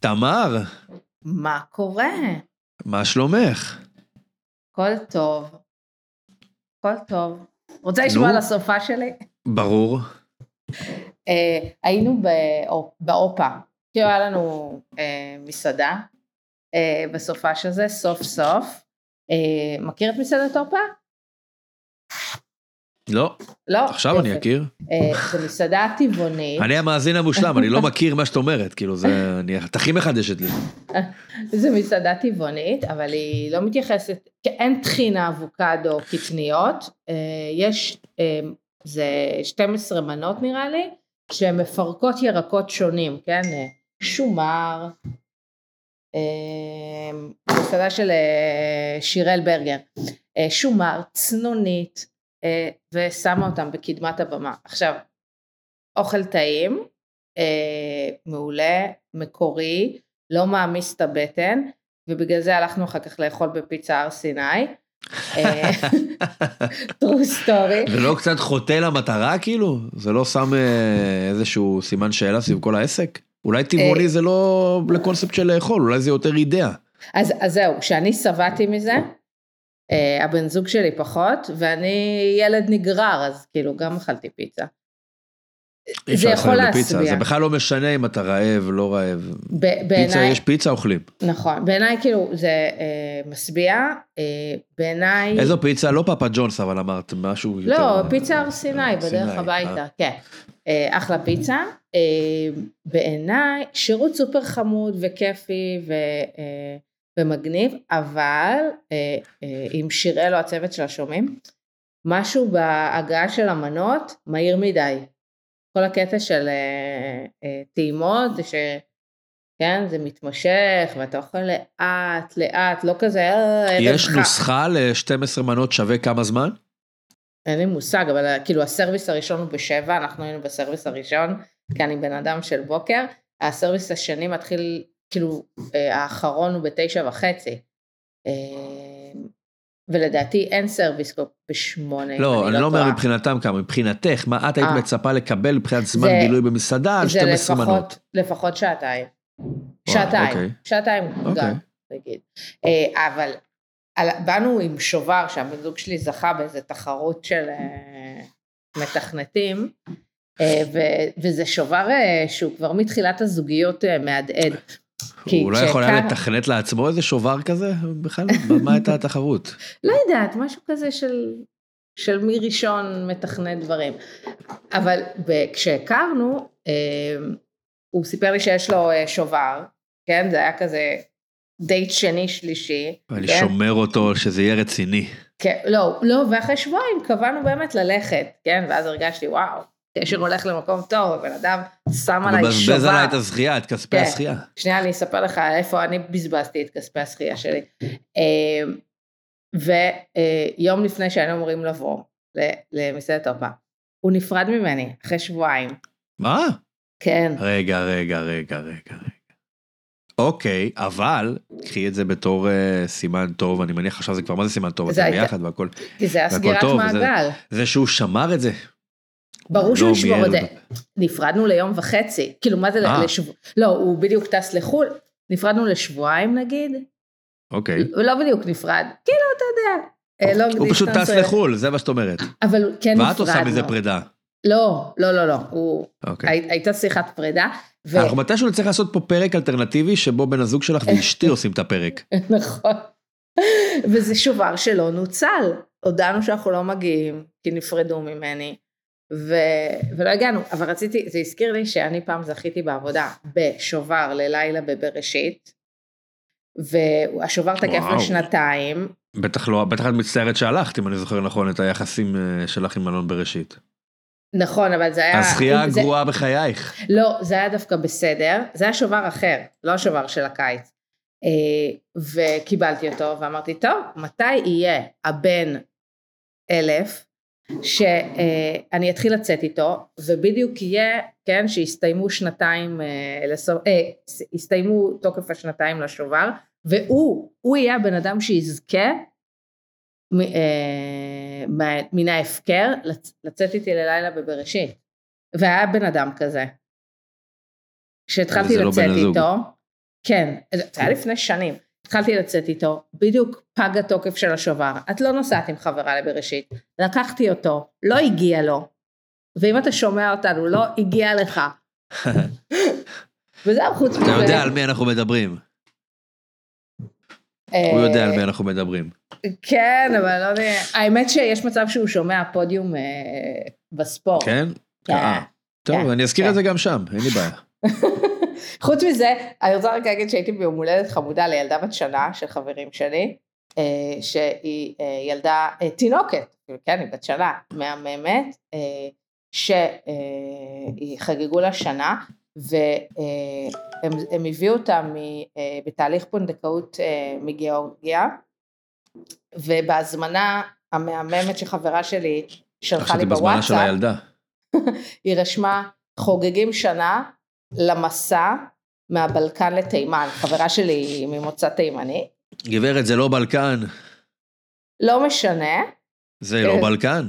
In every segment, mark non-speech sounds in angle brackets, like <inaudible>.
תמר, מה קורה? מה שלומך? הכל טוב. הכל טוב. רוצה לשמוע. על הסופה שלי? ברור. אה, היינו באופ- באופה. כאילו היה לנו אה, מסעדה אה, בסופה שזה, סוף סוף. אה, מכיר את מסעדת אופה? לא, לא? עכשיו אני. אכיר. אה, זו מסעדה טבעונית. אני המאזין המושלם, אני לא <laughs> מכיר מה שאת אומרת, כאילו זה, אני, את הכי מחדשת לי. זו מסעדה טבעונית, אבל היא לא מתייחסת, אין טחינה אבוקדו קטניות, אה, יש, אה, זה 12 מנות נראה לי, שהן מפרקות ירקות שונים, כן? אה, שומר, אה, מסעדה של אה, שיראל ברגר, אה, שומר, צנונית, אה, ושמה אותם בקדמת הבמה. עכשיו, אוכל טעים, מעולה, מקורי, לא מעמיס את הבטן, ובגלל זה הלכנו אחר כך לאכול בפיצה הר סיני. <laughs> true story. זה לא קצת חוטא למטרה כאילו? זה לא שם איזשהו סימן שאלה סביב כל העסק? אולי טבעוני אה. זה לא לקונספט של לאכול, אולי זה יותר אידאה. אז, אז זהו, כשאני שבעתי מזה, אה, הבן זוג שלי פחות, ואני ילד נגרר, אז כאילו גם אכלתי פיצה. זה יכול להשביע. זה בכלל לא משנה אם אתה רעב, לא רעב. ב- פיצה, בעיניי, יש פיצה, אוכלים. נכון, בעיניי כאילו זה אה, משביע, אה, בעיניי, איזו פיצה? לא פאפה ג'ונס, אבל אמרת משהו יותר... לא, פיצה הר סיני בדרך הביתה, אה. כן. אה, אחלה פיצה. אה, בעיניי שירות סופר חמוד וכיפי ו, אה, ומגניב, אבל אה, אה, אם שיראל או הצוות שלה שומעים, משהו בהגעה של המנות מהיר מדי. כל הקטע של אה, אה, טעימות זה ש... כן, זה מתמשך, ואתה אוכל לאט, לאט, לא כזה, אה, יש. נוסחה ל-12 מנות שווה כמה זמן? אין לי מושג, אבל כאילו הסרוויס הראשון הוא בשבע, אנחנו היינו בסרוויס הראשון, כי אני בן אדם של בוקר, ה service השני מתחיל, כאילו, האחרון הוא בתשע וחצי. אה, ולדעתי אין service כבר בשמונה. לא, אני לא אומר טועה. מבחינתם כמה, מבחינתך, מה את היית אה. מצפה לקבל מבחינת זמן זה- בילוי במסעדה על זה 12 לפחות, מנות? לפחות שעתיים. וואו, שעתיים, אוקיי. שעתיים אוקיי. גם, נגיד. אה, אבל על- באנו עם שובר שהבן זוג שלי זכה באיזה תחרות של אה, מתכנתים, אה, ו- וזה שובר אה, שהוא כבר מתחילת הזוגיות אה, מהדהד. כי הוא לא יכול היה לתכנת לעצמו איזה שובר כזה? בכלל, מה- הייתה התחרות? <laughs> לא יודעת, משהו כזה של, של מי ראשון מתכנת דברים. אבל כשהכרנו, אה, הוא סיפר לי שיש לו אה, שובר, כן? זה היה כזה דייט שני שלישי. אני כן? שומר אותו שזה יהיה רציני. כן, לא, לא, ואחרי שבועיים קבענו באמת ללכת, כן? ואז הרגשתי, וואו, קשר הולך למקום טוב, הבן אדם שם עליי שובר. מבזבז עליי את הזכייה, את כספי כן. הזכייה. שנייה, אני אספר לך איפה אני בזבזתי את כספי הזכייה שלי. אה, ויום לפני שהיינו אמורים לבוא למסעדת אופה, הוא נפרד ממני אחרי שבועיים. מה? כן, רגע, רגע, רגע, רגע. אוקיי, אבל קחי את זה בתור uh, סימן טוב, אני מניח עכשיו זה כבר מה זה סימן טוב, זה ביחד והכל. כי זה היה סגירת טוב, זה- מעגל. זה שהוא שמר את זה. ברור לא שהוא ישמור את זה. נפרדנו ליום וחצי. כאילו, מה זה אה. לשבוע? לא, הוא בדיוק טס לחו"ל. נפרדנו לשבועיים נגיד. אוקיי. הוא לא בדיוק נפרד. כאילו, אתה יודע. אה, לא הוא פשוט טס לחו"ל, זה מה שאת אומרת. אבל כן נפרדנו. ואת עושה מזה פרידה. לא, לא, לא, לא. הוא... אוקיי. הי- הייתה שיחת פרידה. ו... אנחנו מתישהו נצטרך לעשות פה פרק אלטרנטיבי שבו בן הזוג שלך ואשתי <laughs> עושים את הפרק. נכון. וזה שובר שלא נוצל. הודענו שאנחנו לא מגיעים, כי נפרדו ממני, ו... ולא הגענו. אבל רציתי, זה הזכיר לי שאני פעם זכיתי בעבודה בשובר ללילה בבראשית, והשובר תקף. לשנתיים. בטח לא, בטח את מצטערת שהלכת, אם אני זוכר נכון, את היחסים אה, שלך עם אלון בראשית. נכון, אבל זה היה... הזכייה זה- הגרועה בחייך. לא, זה היה דווקא בסדר, זה היה שובר אחר, לא השובר של הקיץ. אה, וקיבלתי אותו ואמרתי, טוב, מתי יהיה הבן אלף שאני אתחיל לצאת איתו, ובדיוק יהיה, כן, שיסתיימו שנתיים, אה, לסוף, אה, הסתיימו תוקף השנתיים לשובר, והוא, הוא יהיה הבן אדם שיזכה מ- אה, מן ההפקר לצ- לצאת איתי ללילה בבראשית. והיה בן אדם כזה. כשהתחלתי לא לצאת הזוג. איתו, כן, זה היה לפני שנים, התחלתי לצאת איתו, בדיוק פג התוקף של השובר, את לא נוסעת עם חברה לבראשית, לקחתי אותו, לא הגיע לו, ואם אתה שומע אותנו, לא הגיע לך. <laughs> וזהו, חוץ מזה. אתה יודע על מי אנחנו מדברים. הוא יודע על מי אנחנו מדברים. כן, אבל לא יודע, האמת שיש מצב שהוא שומע פודיום אה, בספורט. כן? כן. אה, טוב, כן, אני אזכיר כן. את זה גם שם, אין לי בעיה. <laughs> חוץ מזה, אני רוצה רק להגיד שהייתי ביום הולדת חמודה לילדה בת שנה של חברים שלי, אה, שהיא אה, ילדה אה, תינוקת, כן, היא בת שנה, מהממת, אה, שהיא חגגו לה שנה, והם הם הביאו אותה בתהליך פונדקאות מגיאורגיה, ובהזמנה המהממת שחברה שלי שלחה לי בוואטסאפ. <laughs> היא רשמה חוגגים שנה למסע מהבלקן לתימן, חברה שלי היא ממוצא תימני, גברת, זה לא בלקן. לא משנה, זה לא כן. בלקן.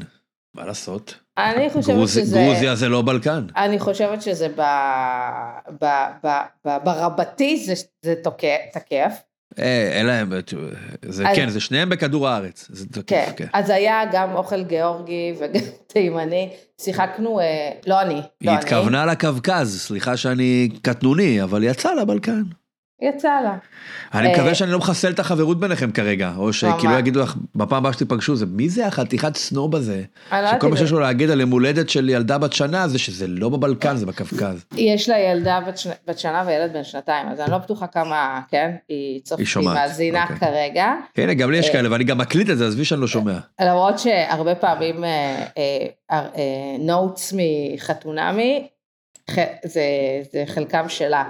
מה לעשות? אני חושבת גרוז- שזה, גרוזיה זה לא בלקן. אני חושבת שזה ב, ב, ב, ב, ברבתי זה, זה תוקף, תקף, אה, אין להם, זה אז- כן, זה שניהם בכדור הארץ. זה תקף, כן, כן. אז היה גם אוכל גיאורגי וגם <laughs> תימני, שיחקנו, אה, לא אני, לא היא אני, התכוונה לקווקז, סליחה שאני קטנוני, אבל יצא לה בלקן. יצא לה, אני אה, מקווה שאני לא מחסל את החברות ביניכם כרגע, או שכאילו. יגידו לך, בפעם הבאה שתיפגשו, זה מי זה החתיכת סנוב הזה? לא שכל מה שיש לו להגיד על יום הולדת של ילדה בת שנה זה שזה לא בבלקן, זה בקווקז. יש לה ילדה בת, שנ... בת שנה וילד בן שנתיים, אז אני לא בטוחה כמה, כן, היא צופ... היא מאזינה אוקיי. כרגע, הנה, גם לי יש אה, כאלה, ואני גם מקליט את זה, עזבי שאני לא שומע. למרות שהרבה פעמים נוטס מחתונמי, ח... זה, זה חלקם שלה.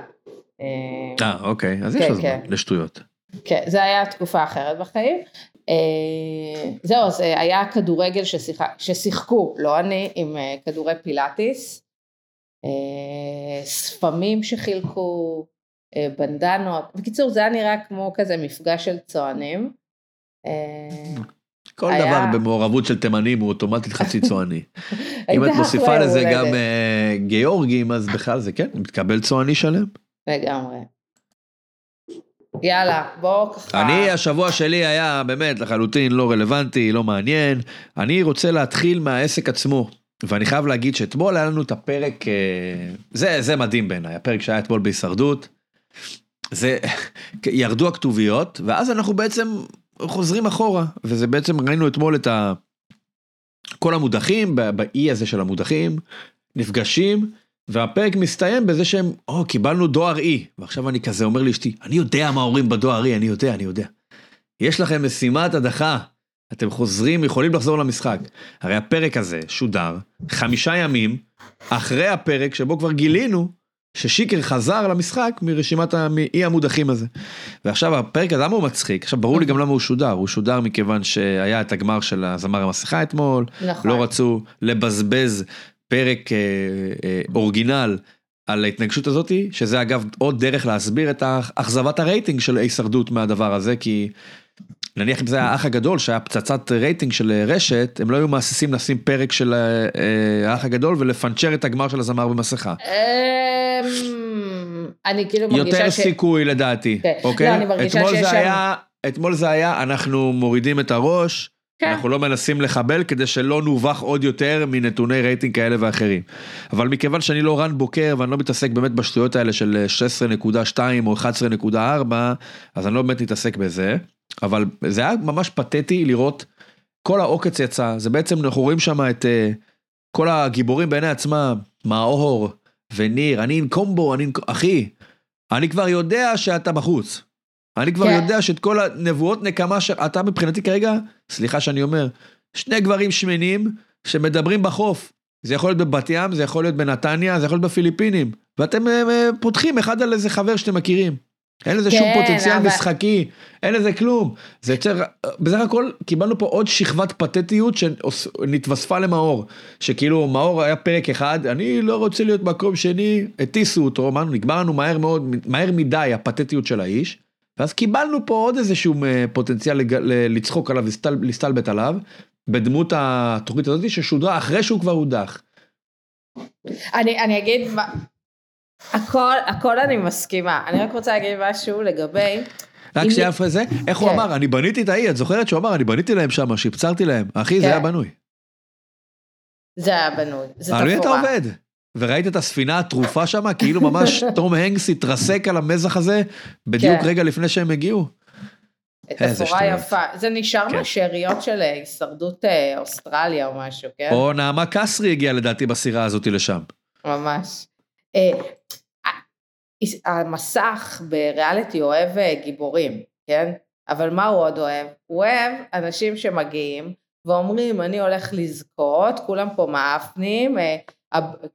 אה, אה, אוקיי, אז יש כן, לו זמן, כן. לשטויות. כן, זה היה תקופה אחרת בחיים. אה, זהו, אז אה, היה כדורגל ששיח... ששיחקו, לא אני, עם כדורי פילאטיס, ספמים שחילקו, בנדנות. בקיצור, זה היה נראה כמו כזה מפגש של צוענים. כל היה- דבר במעורבות של תימנים הוא אוטומטית חצי <laughs> צועני. אם את מוסיפה לזה גם גיאורגים, אז בכלל זה כן, מתקבל צועני שלם. לגמרי. יאללה, בואו ככה. אני, השבוע שלי היה באמת לחלוטין לא רלוונטי, לא מעניין. אני רוצה להתחיל מהעסק עצמו. ואני חייב להגיד שאתמול היה לנו את הפרק, אה, זה, זה מדהים בעיניי, הפרק שהיה אתמול בהישרדות. זה, <laughs> ירדו הכתוביות, ואז אנחנו בעצם חוזרים אחורה, וזה בעצם ראינו אתמול את ה... כל המודחים, באי הזה של המודחים, נפגשים, והפרק מסתיים בזה שהם, או, קיבלנו דואר אי. ועכשיו אני כזה אומר לאשתי, אני יודע מה אומרים בדואר אי, אני יודע, אני יודע. יש לכם משימת הדחה, אתם חוזרים, יכולים לחזור למשחק. הרי הפרק הזה שודר חמישה ימים אחרי הפרק שבו כבר גילינו ששיקר חזר למשחק מרשימת ה- מאי המודחים הזה. ועכשיו הפרק הזה, למה הוא מצחיק? עכשיו ברור לי גם למה הוא שודר, הוא שודר מכיוון שהיה את הגמר של הזמר המסכה אתמול, נכון. לא רצו לבזבז פרק אה, אה, אורגינל על ההתנגשות הזאתי, שזה אגב עוד דרך להסביר את אכזבת הרייטינג של הישרדות מהדבר הזה, כי נניח אם זה היה האח הגדול שהיה פצצת רייטינג של אה, רשת, הם לא היו מהססים לשים פרק של האח הגדול ולפנצ'ר את הגמר של הזמר במסכה. אמ, אני כאילו מרגישה יותר ש... סיכוי לדעתי, כן. אוקיי? לא, אני מרגישה אתמול שיש זה שם- היה, אתמול זה היה, אנחנו מורידים את הראש. אנחנו לא מנסים לחבל כדי שלא נובך עוד יותר מנתוני רייטינג כאלה ואחרים. אבל מכיוון שאני לא רן בוקר ואני לא מתעסק באמת בשטויות האלה של 16.2 או 11.4, אז אני לא באמת מתעסק בזה. אבל זה היה ממש פתטי לראות, כל העוקץ יצא, זה בעצם אנחנו רואים שם את אה, כל הגיבורים בעיני עצמם, מאור וניר, אני עם קומבו, אני עם... אחי, אני כבר יודע שאתה בחוץ. אני כבר כן. יודע שאת כל הנבואות נקמה שאתה מבחינתי כרגע, סליחה שאני אומר, שני גברים שמנים שמדברים בחוף. זה יכול להיות בבת ים, זה יכול להיות בנתניה, זה יכול להיות בפיליפינים. ואתם אה, אה, פותחים אחד על איזה חבר שאתם מכירים. אין לזה שום כן, פוטנציאל אבל- משחקי, אין לזה כלום. זה יוצר, בסך הכל קיבלנו פה עוד שכבת פתטיות שנתווספה למאור. שכאילו מאור היה פרק אחד, אני לא רוצה להיות מקום שני, הטיסו אותו, אמרנו, נגמר לנו מהר מאוד, מהר מדי הפתטיות של האיש. ואז קיבלנו פה עוד איזשהו אה, פוטנציאל לג... ל- לצחוק עליו, להסתל... להסתלבט עליו, בדמות התוכנית הזאת ששודרה אחרי שהוא כבר הודח. אני, אני אגיד, מה- הכל, הכל אני מסכימה. אני רק רוצה להגיד משהו לגבי, רק שנייה אחרי זה, איך הוא כן. אמר, אני בניתי את האי, את זוכרת שהוא אמר, אני בניתי להם שם, שיפצרתי להם. אחי, זה כן. היה בנוי. זה היה בנוי, זה על מי אתה. עובד? וראית את הספינה הטרופה שם, כאילו ממש <laughs> תום הנקס התרסק על המזח הזה, בדיוק כן. רגע לפני שהם הגיעו. איזה תפאורה שטויות. יפה. זה נשאר כן. מהשאריות של אה, הישרדות אה, אוסטרליה או משהו, כן? או נעמה קסרי הגיעה לדעתי בסירה הזאת לשם. ממש. אה, המסך בריאליטי אוהב גיבורים, כן? אבל מה הוא עוד אוהב? הוא אוהב אנשים שמגיעים ואומרים אני הולך לזכות, כולם פה מאפנים,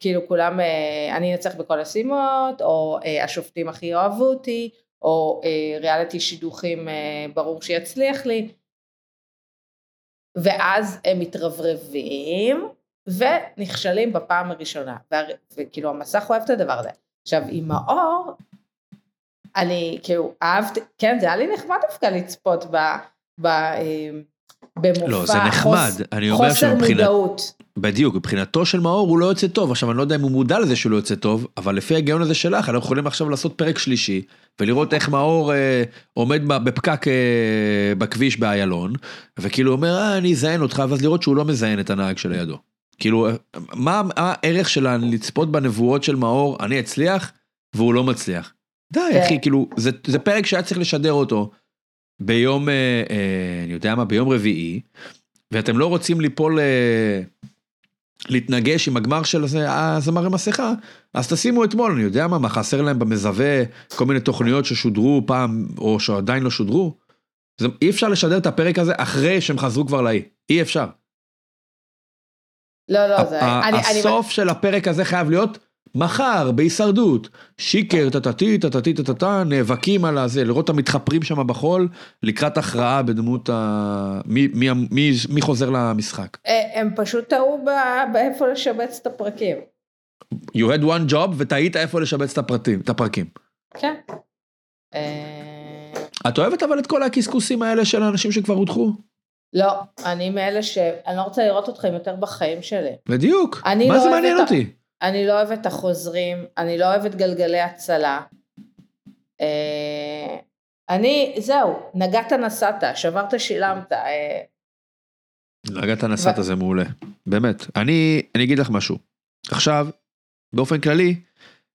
כאילו כולם, אה, אני אנצח בכל השימות, או אה, השופטים הכי אוהבו אותי, או אה, ריאליטי שידוכים ברור שיצליח לי. ואז הם מתרברבים ונכשלים בפעם הראשונה. וכאילו המסך אוהב את הדבר הזה. עכשיו עם מאור, אני כאילו אהבתי, כן זה היה לי נחמד דווקא לצפות ב... ב במופע לא, זה נחמד, חוס- אני אומר חוסר שמבחינת... מודעות. בדיוק, מבחינתו של מאור הוא לא יוצא טוב. עכשיו, אני לא יודע אם הוא מודע לזה שהוא לא יוצא טוב, אבל לפי ההיגיון הזה שלך, אנחנו יכולים עכשיו לעשות פרק שלישי, ולראות איך מאור אה, עומד בפקק אה, בכביש באיילון, וכאילו אומר, אה, אני אזיין אותך, ואז לראות שהוא לא מזיין את הנהג שלידו. כאילו, אה, מה מה הערך של לצפות בנבואות של מאור, אני אצליח, והוא לא מצליח. די, כן. אחי, כאילו, זה, זה פרק שהיה צריך לשדר אותו ביום, אה, אה, אני יודע מה, ביום רביעי, ואתם לא רוצים ליפול, אה, להתנגש עם הגמר של זה, הזמר עם מסכה, אז תשימו אתמול, אני יודע מה, מה חסר להם במזווה, כל מיני תוכניות ששודרו פעם, או שעדיין לא שודרו. זה, אי אפשר לשדר את הפרק הזה אחרי שהם חזרו כבר לאי, אי אפשר. לא, לא, זה... ה- אני- הסוף של הפרק הזה חייב להיות מחר, בהישרדות. שיקר, טטטי, טטטי, טטטה, נאבקים על הזה, לראות את המתחפרים שם בחול, לקראת הכרעה בדמות ה... מי, מי, מי, מי חוזר למשחק. אה, הם פשוט טעו באיפה לשבץ את הפרקים. You had one job וטעית איפה לשבץ את הפרטים, את הפרקים. כן. אה, את אוהבת אבל את כל הקשקוסים האלה של האנשים שכבר הודחו? לא, אני מאלה ש... אני לא רוצה לראות אתכם יותר בחיים שלי. בדיוק. מה לא זה מעניין אותי? אני לא אוהבת את החוזרים, אני לא אוהבת גלגלי הצלה. אה, אני, זהו, נגעת נסעת, שברת שילמת. אה, נגעת נסעת זה מעולה. באמת. אני, אני אגיד לך משהו. עכשיו, באופן כללי,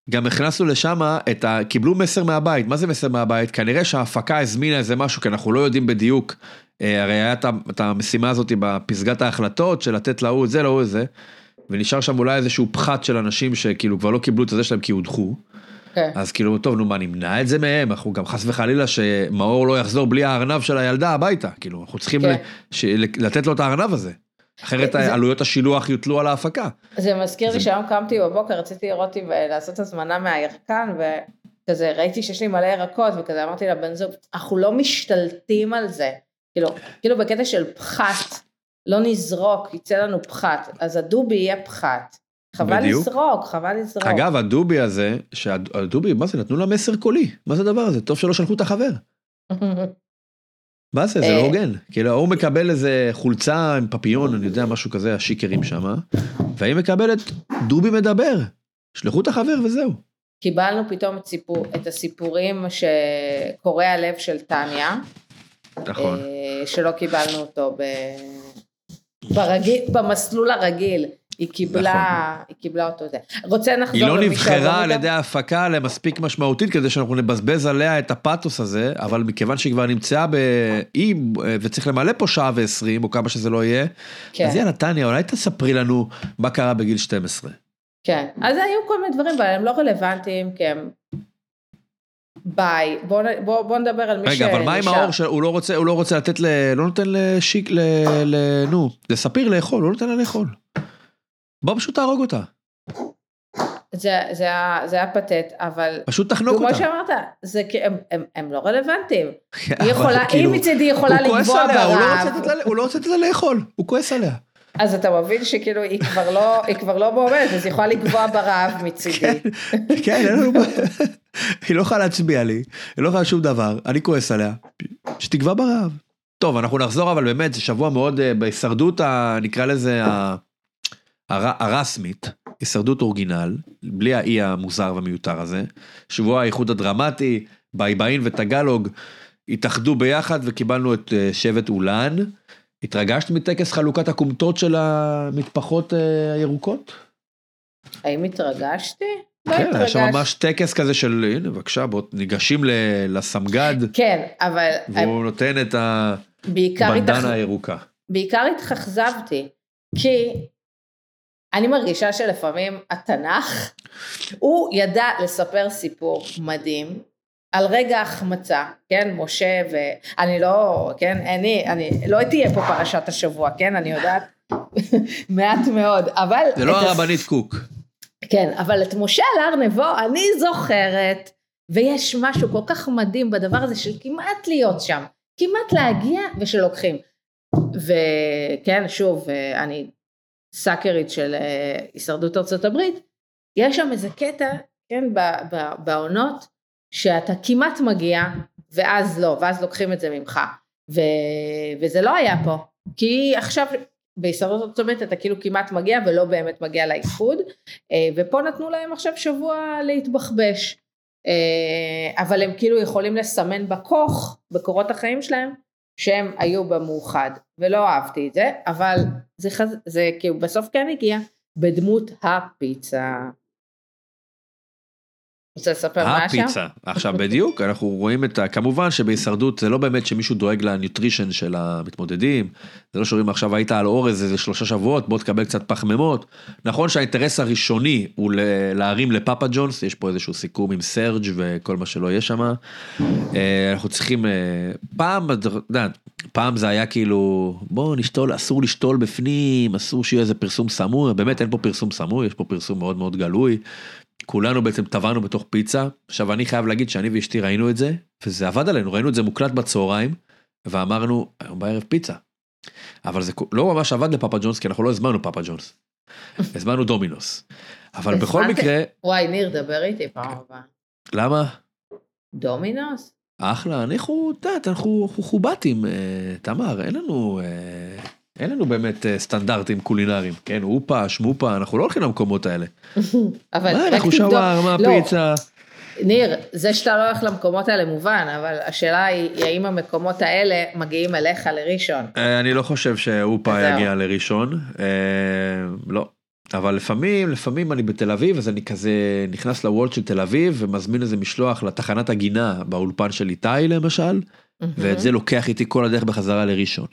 גם הכנסנו לשם את ה... קיבלו מסר מהבית. מה זה מסר מהבית? כנראה שההפקה הזמינה איזה משהו, כי אנחנו לא יודעים בדיוק. אה, הרי היה את המשימה הזאת בפסגת ההחלטות של לתת להוא את זה, להוא את זה. ונשאר שם אולי איזשהו פחת של אנשים שכאילו כבר לא קיבלו את זה שלהם כי הודחו. כן. אז כאילו, טוב, נו מה, נמנע את זה מהם? אנחנו גם חס וחלילה שמאור לא יחזור בלי הארנב של הילדה הביתה. כאילו, אנחנו צריכים כן. ל- ש- לתת לו את הארנב הזה. אחרת זה- עלויות השילוח יוטלו על ההפקה. זה מזכיר לי זה- שהיום קמתי בבוקר, רציתי לראות אם אה, לעשות הזמנה מהירקן, וכזה ראיתי שיש לי מלא ירקות, וכזה אמרתי לבן זוג, אנחנו לא משתלטים על זה. כאילו, כאילו בקטע של פחת, לא נזרוק, יצא לנו פחת, אז הדובי יהיה פחת. חבל בדיוק. לזרוק, חבל לזרוק. אגב, הדובי הזה, שהדובי, מה זה, נתנו לה מסר קולי. מה זה הדבר הזה? טוב שלא שלחו את החבר. <laughs> מה זה? זה אה. לא הוגן. כאילו, ההוא מקבל איזה חולצה עם פפיון, אני יודע, משהו כזה, השיקרים שם, והיא מקבלת, דובי מדבר. שלחו את החבר וזהו. קיבלנו פתאום את, סיפור, את הסיפורים שקורע הלב של טניה, נכון. אה, שלא קיבלנו אותו ב... ברגיל, במסלול הרגיל, היא קיבלה, היא קיבלה אותו זה. רוצה נחזור היא לא נבחרה על? ידי ההפקה למספיק משמעותית כדי שאנחנו נבזבז עליה את הפאתוס הזה, אבל מכיוון שהיא כבר נמצאה באי וצריך למלא פה שעה ועשרים או כמה שזה לא יהיה, כן, אז יאללה טניה אולי תספרי לנו מה קרה בגיל 12. כן. אז היו כל מיני דברים, אבל הם לא רלוונטיים, כי הם... ביי, בוא, בוא, בוא נדבר על מי רגע אבל מה עם שנשאר. האור שהוא לא רוצה הוא לא רוצה לתת ל... לא נותן לשיק ל... ל... נו לספיר לאכול הוא לא נותן לה לאכול. בוא פשוט תהרוג אותה זה, זה, היה, זה היה פתט, אבל פשוט תחנוק כמו אותה. שאמרת, זה, כי הם, הם, הם לא רלוונטיים. <laughs> היא יכולה, כאילו, היא מצידי יכולה הוא כועס עליה, לא הוא לא רוצה לתת לה לאכול הוא כועס עליה. אז אתה מבין שכאילו היא כבר לא, היא כבר לא מועמדת, אז היא יכולה לקבוע ברעב מצידי. כן, כן, אין לנו בעיה. היא לא יכולה להצביע לי, היא לא יכולה שום דבר, אני כועס עליה, שתקבע ברעב. טוב, אנחנו נחזור, אבל באמת, זה שבוע מאוד, אה, בהישרדות, נקרא לזה, הרשמית, הישרדות original, בלי האי המוזר והמיותר הזה. שבוע האיחוד הדרמטי, ביבאיין וטגלוג התאחדו ביחד וקיבלנו את אה, שבט אולן. התרגשת מטקס חלוקת הכומתות של המטפחות אה, הירוקות? האם התרגשתי? לא כן, היה שם. ממש טקס כזה של, הנה בבקשה, בוא ניגשים לסמג"ד, כן, אבל והוא נותן את. הבנדנה הירוקה. בעיקר התאכזבתי, כי אני מרגישה שלפעמים התנ"ך, הוא ידע לספר סיפור מדהים על רגע החמצה, כן, משה ואני לא, כן, אני, אני, לא תהיה פה פרשת השבוע, כן, אני יודעת <laughs> מעט מאוד, אבל... זה לא הרבנית קוק. כן, אבל את משה על הר נבו אני זוכרת, ויש משהו כל כך מדהים בדבר הזה של כמעט להיות שם, כמעט להגיע ושלוקחים. וכן, שוב, אני סאקרית של אה, הישרדות ארצות הברית, יש שם איזה קטע, כן, בעונות, שאתה כמעט מגיע, ואז לא, ואז לוקחים את זה ממך. ו... וזה לא היה פה, כי עכשיו בהישרדות הברית אתה כאילו כמעט מגיע ולא באמת מגיע לאיחוד, אה, ופה נתנו להם עכשיו שבוע להתבחבש. אה, אבל הם כאילו יכולים לסמן בכוך, בקורות החיים שלהם, שהם היו במאוחד, ולא אהבתי את זה, אבל זה, חז... זה כאילו בסוף כן הגיע בדמות הפיצה. רוצה לספר היה שם? הפיצה. עכשיו בדיוק, אנחנו רואים את ה... כמובן שבהישרדות זה לא באמת שמישהו דואג לניוטרישן של המתמודדים. זה לא שאומרים עכשיו היית על אורז איזה שלושה שבועות, בוא תקבל קצת פחמימות. נכון שהאינטרס הראשוני הוא ל- להרים לפאפה ג'ונס, יש פה איזשהו סיכום עם סרג' וכל מה שלא יהיה שם. אה, אנחנו צריכים, אה, פעם, פעם זה היה כאילו, בוא נשתול, אסור לשתול בפנים, אסור שיהיה איזה פרסום סמוי, באמת אין פה פרסום סמוי, יש פה פרסום מאוד מאוד גלוי. כולנו בעצם טבענו בתוך פיצה. עכשיו אני חייב להגיד שאני ואשתי ראינו את זה, וזה עבד עלינו, ראינו את זה מוקלט בצהריים, ואמרנו, היום בערב פיצה. אבל זה לא ממש עבד לפאפה ג'ונס, כי אנחנו לא הזמנו פאפה ג'ונס. <laughs> הזמנו דומינוס. אבל בכל? מקרה, וואי, ניר, דבר איתי פעם הבאה. למה? דומינוס? אחלה, אנחנו, את יודעת, אנחנו אנחנו חובטים, אה, תמר, אין לנו, אה, אין לנו באמת אה, סטנדרטים קולינריים, כן, אופה, שמופה, אנחנו לא הולכים למקומות האלה. <laughs> אבל מה, אנחנו. שווארמה, לא, פיצה. ניר, זה שאתה לא הולך למקומות האלה מובן, אבל השאלה היא, האם המקומות האלה מגיעים אליך לראשון. אה, אני לא חושב שאופה. יגיע לראשון, אה, לא. אבל לפעמים, לפעמים אני בתל אביב, אז אני כזה נכנס לוולט של תל אביב ומזמין איזה משלוח לתחנת הגינה באולפן של איתי למשל, ואת זה לוקח איתי כל הדרך בחזרה לראשון.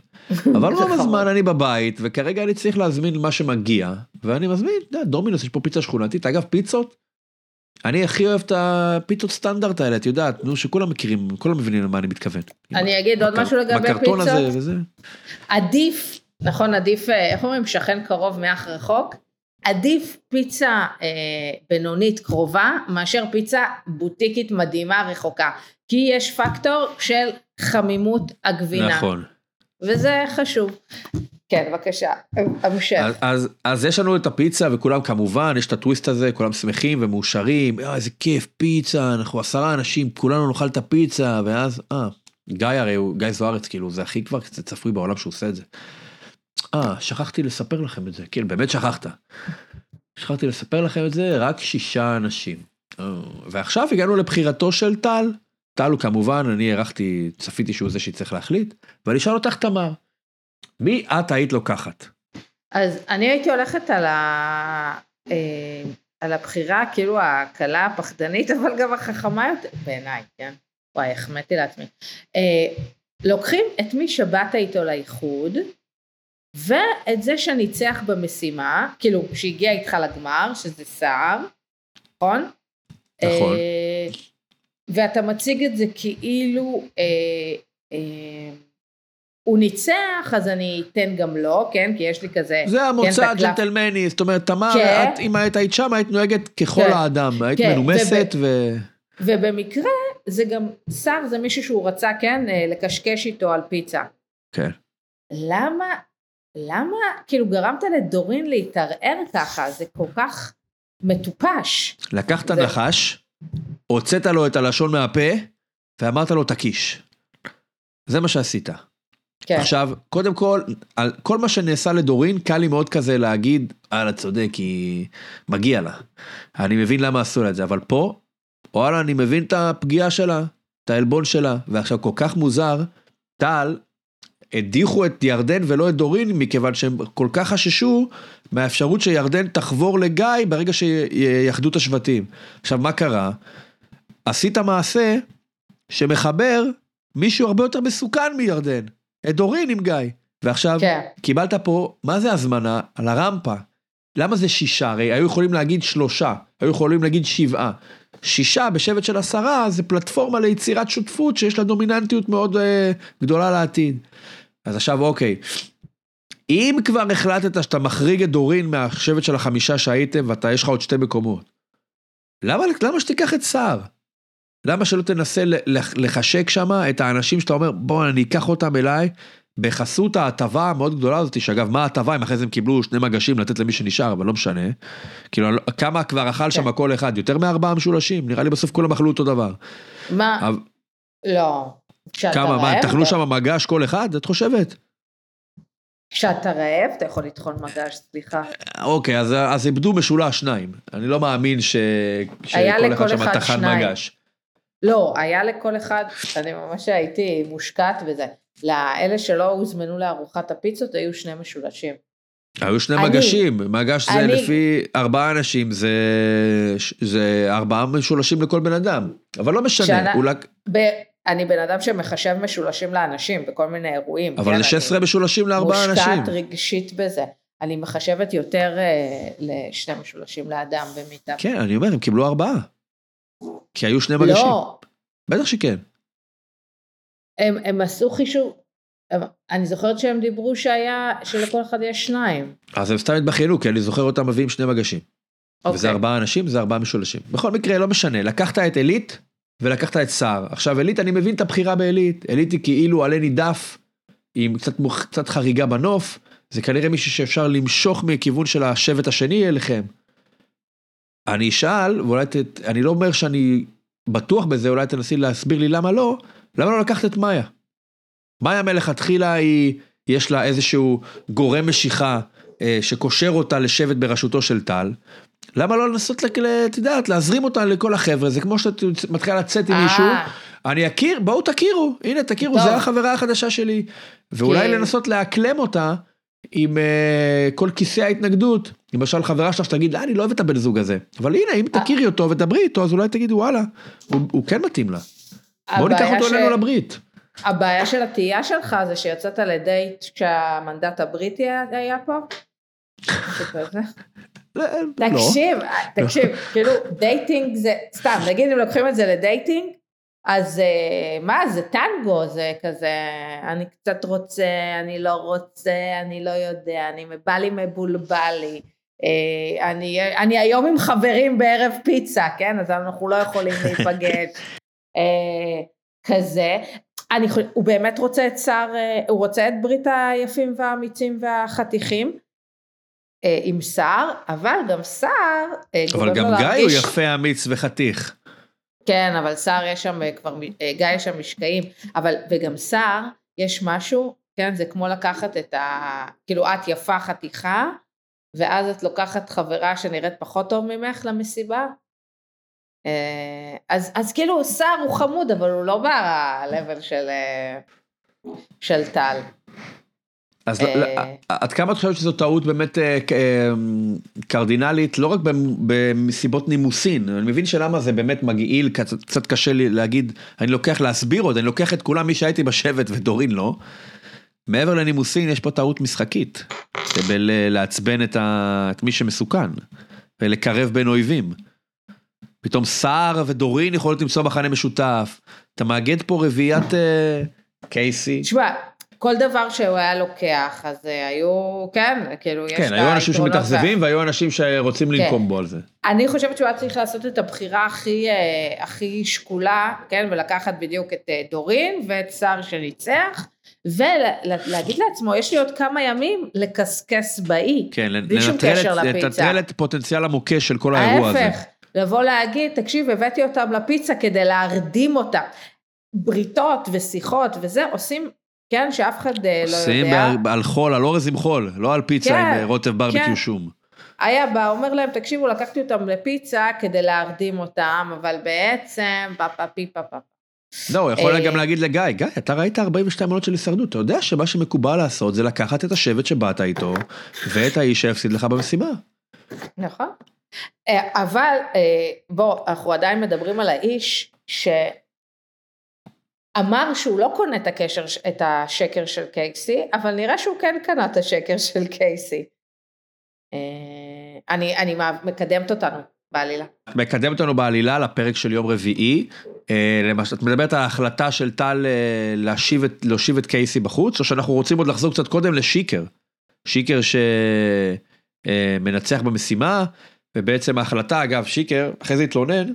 אבל רוב. הזמן אני בבית, וכרגע אני צריך להזמין מה שמגיע, ואני מזמין, אתה יודע, דומינוס, יש פה פיצה שכונתית, אגב פיצות, אני הכי אוהב את הפיצות סטנדרט האלה, את יודעת, נו, שכולם מכירים, כולם מבינים למה אני מתכוון. אני אגיד עוד משהו לגבי בקרטון הזה פיצות. וזה. עדיף, נכון, עדיף, אה, איך אומרים, שכן קרוב מאח רחוק? עדיף פיצה אה, בינונית קרובה מאשר פיצה בוטיקית מדהימה רחוקה. כי יש פקטור של חמימות הגבינה. נכון. וזה חשוב. כן, בבקשה, המשך. אז, אז, אז יש לנו את הפיצה וכולם כמובן יש את הטוויסט הזה כולם שמחים ומאושרים "אה, איזה כיף פיצה אנחנו עשרה אנשים כולנו נאכל את הפיצה ואז אה גיא הרי הוא גיא זוארץ כאילו זה הכי כבר קצת צפוי בעולם שהוא עושה את זה. אה שכחתי לספר לכם את זה כן באמת שכחת. שכחתי לספר לכם את זה רק שישה אנשים. אה, ועכשיו הגענו לבחירתו של טל. טל הוא כמובן אני הערכתי צפיתי שהוא זה שיצטרך להחליט ואני אשאל אותך תמר. מי את היית לוקחת? אז אני הייתי הולכת על, ה... אה, על הבחירה כאילו הקלה הפחדנית אבל גם החכמה יותר בעיניי כן וואי החמאתי לעצמי אה, לוקחים את מי שבאת איתו לאיחוד ואת זה שניצח במשימה כאילו שהגיע איתך לגמר שזה סער נכון? נכון. אה, ואתה מציג את זה כאילו אה, אה, הוא ניצח אז אני אתן גם לו כן כי יש לי כזה זה המוצא כן, את הקלף. הג'נטלמני, זאת אומרת, תמר, כן. את, אם היית היית שם, היית נוהגת ככל כן. האדם, היית כן, מנומסת ו... ובמקרה זה גם שר זה מישהו שהוא רצה כן אה, לקשקש איתו על פיצה. כן. למה למה כאילו גרמת לדורין להתערער ככה, זה כל כך מטופש. לקחת זה- נחש, הוצאת לו את הלשון מהפה, ואמרת לו תקיש. זה מה שעשית. כן, עכשיו, קודם כל, על כל מה שנעשה לדורין, קל לי מאוד כזה להגיד, וואלה, צודק, היא מגיע לה. אני מבין למה עשו לה את זה, אבל פה, וואלה, אני מבין את הפגיעה שלה, את העלבון שלה, ועכשיו כל כך מוזר, טל, הדיחו את ירדן ולא את דורין, מכיוון שהם כל כך חששו מהאפשרות שירדן תחבור לגיא ברגע שיחדו את השבטים. עכשיו, מה קרה? עשית מעשה שמחבר מישהו הרבה יותר מסוכן מירדן, את דורין עם גיא. ועכשיו, כן, קיבלת פה, מה זה הזמנה? על הרמפה. למה זה שישה? הרי היו יכולים להגיד שלושה, היו יכולים להגיד שבעה. שישה בשבט של עשרה זה פלטפורמה ליצירת שותפות שיש לה דומיננטיות מאוד אה, גדולה לעתיד. אז עכשיו אוקיי, אם כבר החלטת שאתה מחריג את דורין מהשבט של החמישה שהייתם ואתה יש לך עוד שתי מקומות, למה, למה שתיקח את סער? למה שלא תנסה לחשק שם את האנשים שאתה אומר בוא אני אקח אותם אליי בחסות ההטבה המאוד גדולה הזאת, שאגב, מה ההטבה, אם אחרי זה הם קיבלו שני מגשים לתת למי שנשאר, אבל לא משנה. כאילו, כמה כבר אכל שם כן. כל אחד? יותר מארבעה משולשים, נראה לי בסוף כולם אכלו אותו דבר. מה, אבל- לא. כמה, מה, תאכלו שם מגש כל אחד? את חושבת? כשאתה רעב, אתה יכול לטחון מגש, סליחה. אוקיי, אז, אז איבדו משולש שניים. אני לא מאמין ש... שכל אחד שם טחן. מגש. לא, היה לכל אחד, אני ממש הייתי מושקעת בזה. לאלה שלא הוזמנו לארוחת הפיצות היו שני משולשים. היו שני אני- מגשים, מגש זה אני- לפי ארבעה אנשים, זה, זה ארבעה משולשים לכל בן אדם. אבל לא משנה, כשאנה- אולי... ב... אני בן אדם שמחשב משולשים לאנשים בכל מיני אירועים. אבל כן, זה 16 אני משולשים לארבעה אנשים. מושקעת רגשית בזה. אני מחשבת יותר אה, לשני משולשים לאדם במיטה. כן, אני אומר, הם קיבלו ארבעה. כי היו שני מגשים. לא, בטח שכן. הם, הם עשו חישוב, אני זוכרת שהם דיברו שהיה, שלכל אחד יש שניים. אז הם סתם התבכיינו, כי אני זוכר אותם מביאים שני מגשים. וזה אוקיי. ארבעה אנשים, זה ארבעה משולשים. בכל מקרה, לא משנה, לקחת את עילית ולקחת את סער. עכשיו, עילית, אני מבין את הבחירה בעילית. עילית היא כאילו עלה נידף, עם קצת, קצת חריגה בנוף. זה כנראה מישהו שאפשר למשוך מכיוון של השבט השני אליכם. אני אשאל, ואולי ת... אני לא אומר שאני בטוח בזה, אולי תנסי להסביר לי למה לא, למה לא לקחת את מאיה? מאיה מלכתחילה היא, יש לה איזשהו גורם משיכה אה, שקושר אותה לשבט בראשותו של טל. למה לא לנסות, את יודעת, להזרים אותה לכל החבר'ה, זה כמו שאת מתחילה לצאת עם אה, מישהו, אני אכיר, בואו תכירו, הנה תכירו. זה החברה החדשה שלי. ואולי כי- לנסות לאקלם אותה עם אה, כל כיסא ההתנגדות. למשל חברה שלך שתגיד, "אה, אני לא אוהב את הבן זוג הזה. אבל הנה, אם אה. תכירי אותו ודברי איתו, אז אולי תגידי, וואלה, הוא, הוא כן מתאים לה. בואו ניקח אותו אלינו לברית. הבעיה של התהייה שלך זה שיצאת לדייט כשהמנדט הבריטי היה- פה? כזה. לא. תקשיב, תקשיב, כאילו dating זה, סתם, נגיד אם לוקחים את זה ל dating, אז אה, מה זה טנגו, זה כזה, אני קצת רוצה, אני לא רוצה, אני לא יודע, אני בא לי מבולבל לי, אה, אני, אני היום עם חברים בערב פיצה, כן, אז אנחנו לא יכולים <laughs> להיפגש, אה, כזה, אני, הוא באמת רוצה את שר, הוא רוצה את ברית היפים והאמיצים והחתיכים, עם סער, אבל גם אה, אבל גם גיא הוא להרגיש- יפה, אמיץ וחתיך. כן, אבל סער יש שם כבר, אה, גיא יש שם משקעים, אבל, וגם סער, יש משהו, כן, זה כמו לקחת את ה... כאילו את יפה חתיכה, ואז את לוקחת חברה שנראית פחות טוב ממך למסיבה. אה, אז, אז כאילו סער הוא חמוד, אבל הוא לא ב-level של, אה, של טל. אז אה. עד כמה את חושבת שזו טעות באמת אה, אה, קרדינלית, לא רק במ- במסיבות נימוסין, אני מבין שלמה זה באמת מגעיל, קצת- קשה לי להגיד, אני לוקח להסביר עוד, אני לוקח את כולם, מי שהייתי בשבט ודורין לא. מעבר לנימוסין יש פה טעות משחקית, לעצבן את, ה... את מי שמסוכן, ולקרב בין אויבים. פתאום סער ודורין יכולות למצוא מחנה משותף, אתה מאגד פה רביעיית קייסי. תשמע, כל דבר שהוא היה לוקח, אז אה, היו, כן, כאילו, יש כן, היו אנשים שמתאכזבים והיו אנשים שרוצים כן. לנקום בו על זה. אני חושבת שהוא היה צריך לעשות את הבחירה הכי, אה, הכי שקולה, כן, ולקחת בדיוק את אה, דורין ואת שר שניצח, ולהגיד לעצמו, יש לי עוד כמה ימים לקסקס באי. כן, בלי שום קשר לפיצה. לנטרל את פוטנציאל המוקש של כל האירוע הזה. ההפך, לבוא להגיד, תקשיב, הבאתי אותם לפיצה כדי להרדים אותם. בריתות ושיחות וזה, עושים, כן, שאף אחד אה, לא עושים יודע. ב- על חול, על אורז עם חול, לא על פיצה כן, עם אה, רוטב כן. ברביקיו שום. היה בא, אומר להם, תקשיבו, לקחתי אותם לפיצה כדי להרדים אותם, אבל בעצם, פה פה פי פה פה. לא, הוא יכול אה, גם להגיד לגיא, גיא, אתה ראית 42 עונות של הישרדות, אתה יודע שמה שמקובל לעשות זה לקחת את השבט שבאת איתו, ואת האיש שהפסיד לך במשימה. נכון. אבל בוא, אנחנו עדיין מדברים על האיש שאמר שהוא לא קונה את, הקשר, את השקר של קייסי, אבל נראה שהוא כן קנה את השקר של קייסי. אה, אני, אני מקדמת אותנו בעלילה. את מקדמת אותנו בעלילה לפרק של יום רביעי. אה, למשל, את מדברת על ההחלטה של טל אה, להשיב את, להושיב את קייסי בחוץ, או שאנחנו רוצים עוד לחזור קצת קודם לשיקר. שיקר שמנצח במשימה, ובעצם ההחלטה, אגב, שיקר, אחרי זה התלונן,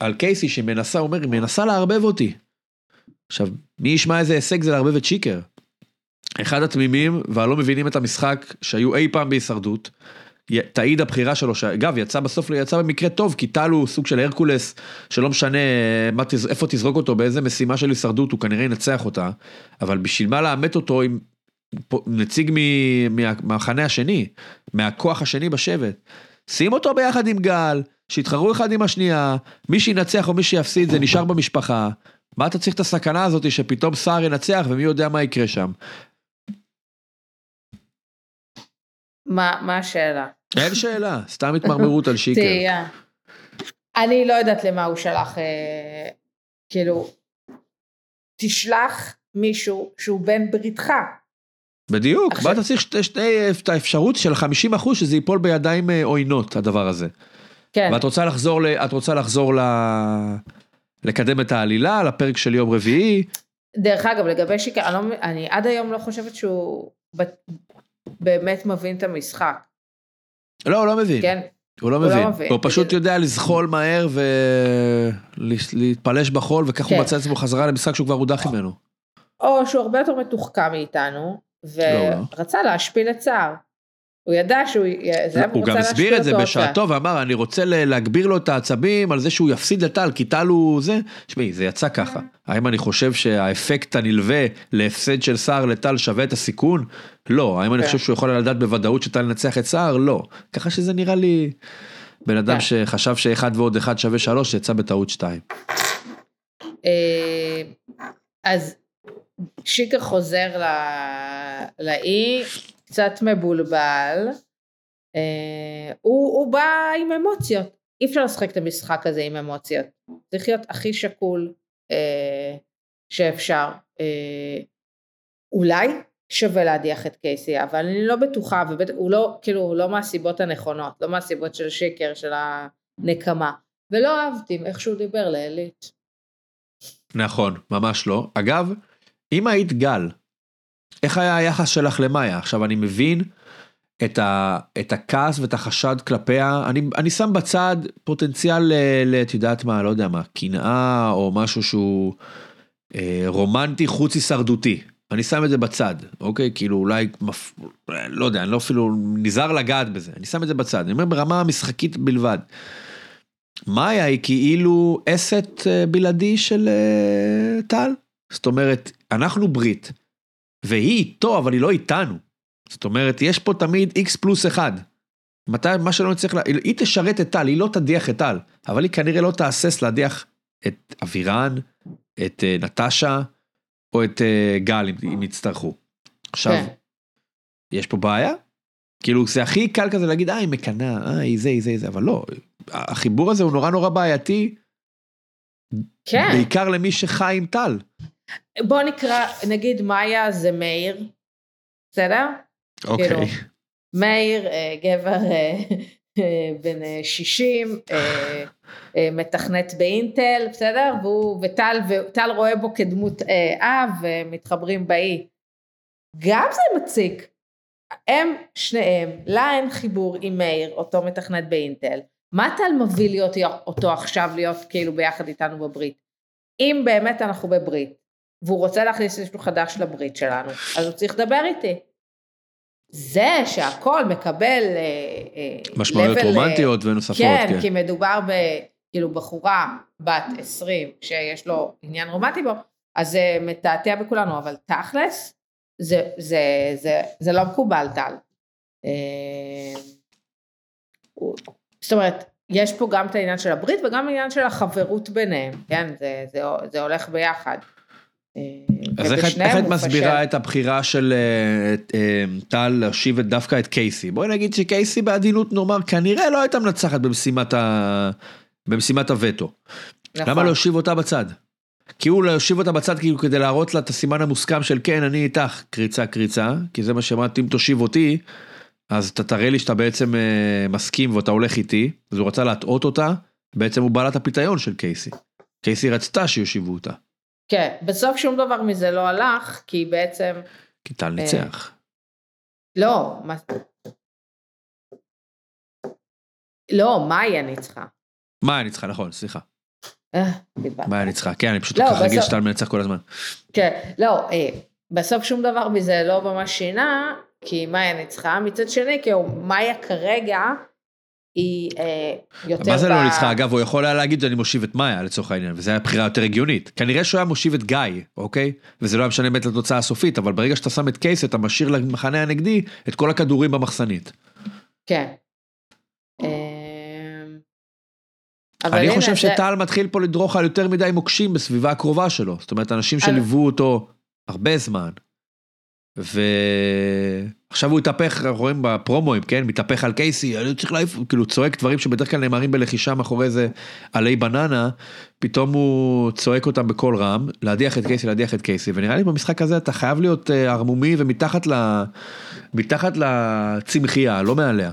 על קייסי שמנסה, אומר, היא מנסה לערבב אותי. עכשיו, מי ישמע איזה הישג זה לערבב את שיקר? אחד התמימים והלא מבינים את המשחק שהיו אי פעם בהישרדות, תעיד הבחירה שלו, שאגב יצא בסוף, יצא במקרה טוב, כי טל הוא סוג של הרקולס, שלא משנה מה, תז- איפה תזרוק אותו, באיזה משימה של הישרדות, הוא כנראה ינצח אותה, אבל בשביל מה לאמת אותו עם נציג מהמחנה השני, מהכוח השני בשבט. שים אותו ביחד עם גל, שיתחרו אחד עם השנייה, מי שינצח או מי שיפסיד זה נשאר במשפחה. מה אתה צריך את הסכנה הזאת שפתאום סער ינצח ומי יודע מה יקרה שם? מה, מה השאלה? אין שאלה, סתם התמרמרות על שיקר. תהייה. אני לא יודעת למה הוא שלח, אה, כאילו, תשלח מישהו שהוא בן בריתך. בדיוק, עכשיו- מה אתה צריך שתי, שתי, את האפשרות של 50 אחוז שזה ייפול בידיים אה, עוינות הדבר הזה. כן. ואת רוצה לחזור, ל, את רוצה לחזור ל... לקדם את העלילה לפרק של יום רביעי. דרך אגב, לגבי שיקר, אני, לא, אני עד היום לא חושבת שהוא ב- באמת מבין את המשחק, לא, הוא לא מבין. כן? הוא לא הוא לא מבין. מבין. הוא פשוט יודע לזחול מהר ולהתפלש בחול וכך הוא כן. מצא את עצמו חזרה למשחק שהוא כבר הודח ממנו. או שהוא הרבה יותר מתוחכם מאיתנו, לא, לא. ורצה להשפיל את סער. הוא ידע שהוא, זה, הוא גם הסביר את זה בשעתו ואמר אני רוצה להגביר לו את העצבים על זה שהוא יפסיד לטל כי טל הוא זה. שמעי זה יצא ככה. האם אני חושב שהאפקט הנלווה להפסד של סער לטל שווה את הסיכון? לא. האם אני כן. חושב שהוא יכול לדעת בוודאות שטל ינצח את סער? לא. ככה שזה נראה לי בן אדם כן. שחשב שאחד ועוד אחד שווה שלוש יצא בטעות שתיים. אה, אז שיקר חוזר לאי, קצת מבולבל. אה, הוא, הוא בא עם אמוציות. אי אפשר לשחק את המשחק הזה עם אמוציות. צריך להיות הכי שקול אה, שאפשר. אה, אולי שווה להדיח את קייסי, אבל אני לא בטוחה, והוא לא, כאילו, הוא לא מהסיבות הנכונות, לא מהסיבות של שיקר, של הנקמה. ולא אהבתי איך שהוא דיבר לעילית. נכון, ממש לא. אגב, אם היית גל, איך היה היחס שלך למאיה? עכשיו אני מבין את, ה, את הכעס ואת החשד כלפיה, אני, אני שם בצד פוטנציאל ל... ל- את יודעת מה, לא יודע מה, קנאה או משהו שהוא אה, רומנטי חוץ הישרדותי. אני שם את זה בצד, אוקיי? כאילו אולי, מפ... לא יודע, אני לא אפילו נזהר לגעת בזה, אני שם את זה בצד, אני אומר ברמה המשחקית בלבד. מאיה היא כאילו אסט אה, בלעדי של אה, טל. זאת אומרת, אנחנו ברית, והיא איתו, אבל היא לא איתנו. זאת אומרת, יש פה תמיד איקס פלוס אחד. מתי, מה שלא נצטרך, לה... היא תשרת את טל, היא לא תדיח את טל, אבל היא כנראה לא תהסס להדיח את אבירן, את אה, נטשה, או את אה, גל, אם, אם יצטרכו. עכשיו, כן. יש פה בעיה? כאילו זה הכי קל כזה להגיד, אה, היא מקנאה, אה, היא זה, היא זה, היא זה, אבל לא, החיבור הזה הוא נורא נורא בעייתי, כן. בעיקר למי שחי עם טל. בוא נקרא, נגיד מאיה זה מאיר, בסדר? אוקיי. כאילו, מאיר, אה, גבר אה, אה, בן אה, 60, אה, אה, מתכנת באינטל, בסדר? והוא, וטל, וטל רואה בו כדמות אב, ומתחברים באי. גם זה מציק. הם שניהם, לה אין חיבור עם מאיר, אותו מתכנת באינטל. מה טל מביא להיות אותו עכשיו להיות כאילו ביחד איתנו בברית? אם באמת אנחנו בברית, והוא רוצה להכניס מישהו חדש לברית שלנו, אז הוא צריך לדבר איתי. זה שהכל מקבל... אה, אה, משמעויות רומנטיות ונוספות, כן. כן, כי מדובר בכאילו בחורה בת 20 שיש לו עניין רומנטי בו, אז זה מתעתע בכולנו, אבל תכלס, זה, זה, זה, זה לא מקובל טל. אה, זאת אומרת, יש פה גם את העניין של הברית וגם העניין של החברות ביניהם, כן? זה, זה, זה הולך ביחד. אז איך, את מסבירה את הבחירה של טל uh, uh, להושיב דווקא את קייסי? בואי נגיד שקייסי בעדינות נאמר כנראה לא הייתה מנצחת במשימת, ה... במשימת הווטו. נכון. למה להושיב אותה בצד? כי הוא להושיב אותה בצד כאילו כדי להראות לה את הסימן המוסכם של כן אני איתך קריצה קריצה כי זה מה שאמרתי אם תושיב אותי אז אתה תראה לי שאתה בעצם uh, מסכים ואתה הולך איתי אז הוא רצה להטעות אותה בעצם הוא בעלת הפיתיון של קייסי. קייסי רצתה שיושיבו אותה. כן, בסוף שום דבר מזה לא הלך, כי בעצם... כי טל ניצח. לא, מה... לא, מאיה ניצחה. מאיה ניצחה, נכון, סליחה. אה, מאיה ניצחה, כן, אני פשוט לא, ככה רגיל שטל מנצח כל הזמן. כן, לא, אה, בסוף שום דבר מזה לא ממש שינה, כי מאיה ניצחה, מצד שני, כי מאיה כרגע היא אה, יותר... מה זה לא ניצחה? אגב, הוא יכול היה להגיד אני מושיב את מאיה לצורך העניין, וזו הייתה בחירה יותר הגיונית. כנראה שהוא היה מושיב את גיא, אוקיי? וזה לא היה משנה באמת לתוצאה הסופית, אבל ברגע שאתה שם את קייס, אתה משאיר למחנה הנגדי את כל הכדורים במחסנית. כן. אמ, אני חושב שטל מתחיל פה לדרוך על יותר מדי מוקשים בסביבה הקרובה שלו. זאת אומרת, אנשים שליוו אותו הרבה זמן, ועכשיו הוא התהפך, אנחנו רואים בפרומואים, כן, מתהפך על קייסי, אני צריך להעיף, כאילו צועק דברים שבדרך כלל נאמרים בלחישה מאחורי איזה עלי בננה, פתאום הוא צועק אותם בקול רם, להדיח את קייסי, להדיח את קייסי, ונראה לי במשחק הזה אתה חייב להיות אה, ערמומי ומתחת ל... מתחת לצמחייה, לא מעליה.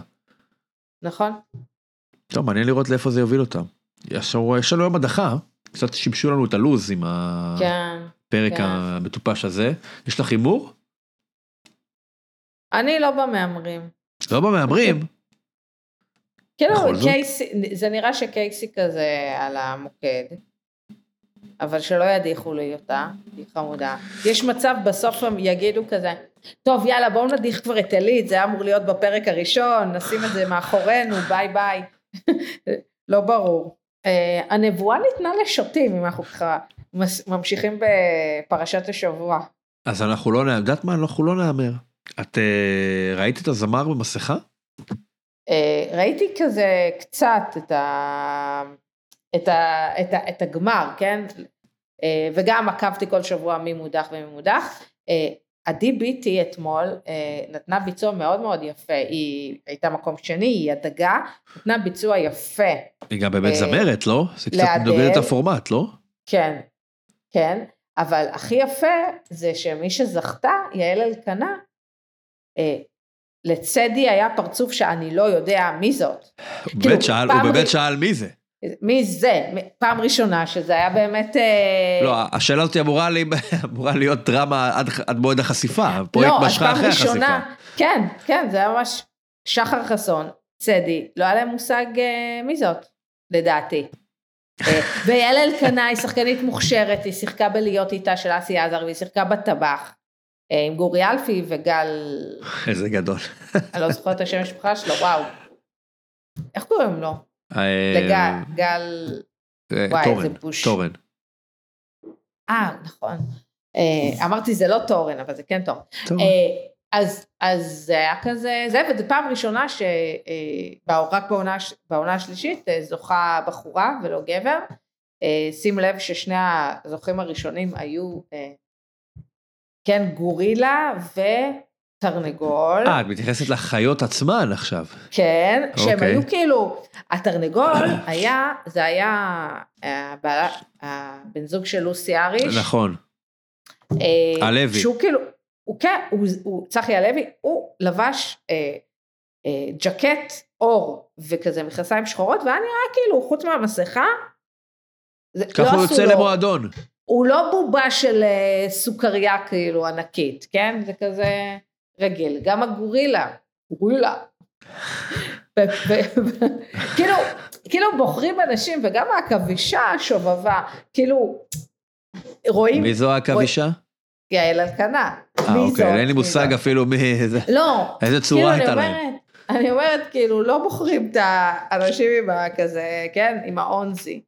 נכון. טוב, מעניין לראות לאיפה זה יוביל אותם. יש לנו יום הדחה, קצת שיבשו לנו את הלוז עם הפרק כן, כן. המטופש הזה. יש לך הימור? אני לא במהמרים. לא במהמרים? כאילו, קייסי, זה נראה שקייסי כזה על המוקד, אבל שלא ידיחו לי אותה, היא חמודה. יש מצב בסוף הם יגידו כזה, טוב יאללה בואו נדיח כבר את עלית, זה היה אמור להיות בפרק הראשון, נשים את זה מאחורינו, ביי ביי. <laughs> לא ברור. Uh, הנבואה ניתנה לשוטים, אם אנחנו ככה ממשיכים בפרשת השבוע. אז אנחנו לא, יודעת מה, אנחנו לא נהמר. את uh, ראית את הזמר במסכה? Uh, ראיתי כזה קצת את, ה... את, ה... את, ה... את הגמר, כן? Uh, וגם עקבתי כל שבוע מי מודח ומי מודח. עדי ביטי אתמול נתנה ביצוע מאוד מאוד יפה, היא הייתה מקום שני, היא הדגה, נתנה ביצוע יפה. היא גם באמת זמרת, לא? זה קצת נוגד את הפורמט, לא? כן, כן, אבל הכי יפה זה שמי שזכתה, יעל אלקנה, אה, לצדי היה פרצוף שאני לא יודע מי זאת. הוא כאילו, באמת שאל, הוא באמת שאל מי זה. מי זה? פעם ראשונה שזה היה באמת... אה, לא, השאלה הזאת אמורה, לי, <laughs> אמורה להיות דרמה עד, עד מועד החשיפה, הפרויקט לא, משכה אחרי ראשונה, החשיפה. כן, כן, זה היה ממש שחר חסון, צדי, לא היה להם מושג אה, מי זאת, לדעתי. אה, ויעל אלקנה היא שחקנית מוכשרת, היא שיחקה בלהיות איתה של אסי עזר והיא שיחקה בטבח. אה, עם גורי אלפי וגל... <laughs> איזה גדול. אני לא זוכרת את השם המשפחה שלו, וואו. איך קוראים לו? אה, לגל, גל... אה, וואי, איזה בוש. טורן. אה, נכון. אמרתי זה לא טורן, אבל זה כן טורן. אז, אז זה היה כזה, זה, וזו פעם ראשונה שרק בעונה, בעונה השלישית זוכה בחורה ולא גבר. שים לב ששני הזוכים הראשונים היו כן, גורילה ותרנגול. אה, את מתייחסת לחיות עצמן עכשיו. כן, שהם אוקיי. היו כאילו, התרנגול היה, זה היה הבעלה, הבן זוג של לוסי אריש. נכון. אה, הלוי. שהוא כאילו, הוא כן, הוא, הוא צחי הלוי, הוא לבש אה, אה, ג'קט אור וכזה מכנסיים שחורות, והיה נראה כאילו, חוץ מהמסכה, זה- ככה לא הוא יוצא לו- למועדון. הוא לא בובה של אה, סוכריה כאילו ענקית, כן? זה כזה רגיל. גם הגורילה, גורילה. כאילו, כאילו בוחרים אנשים, וגם העכבישה השובבה, כאילו, רואים, מי זו העכבישה? יעל אלקנה. אה, אוקיי? אין לי מי מושג? אפילו מי... זה- לא, איזה כאילו צורה אני הייתה להם. אני אומרת, כאילו, לא בוחרים את האנשים עם הכזה, כן, עם האונזי.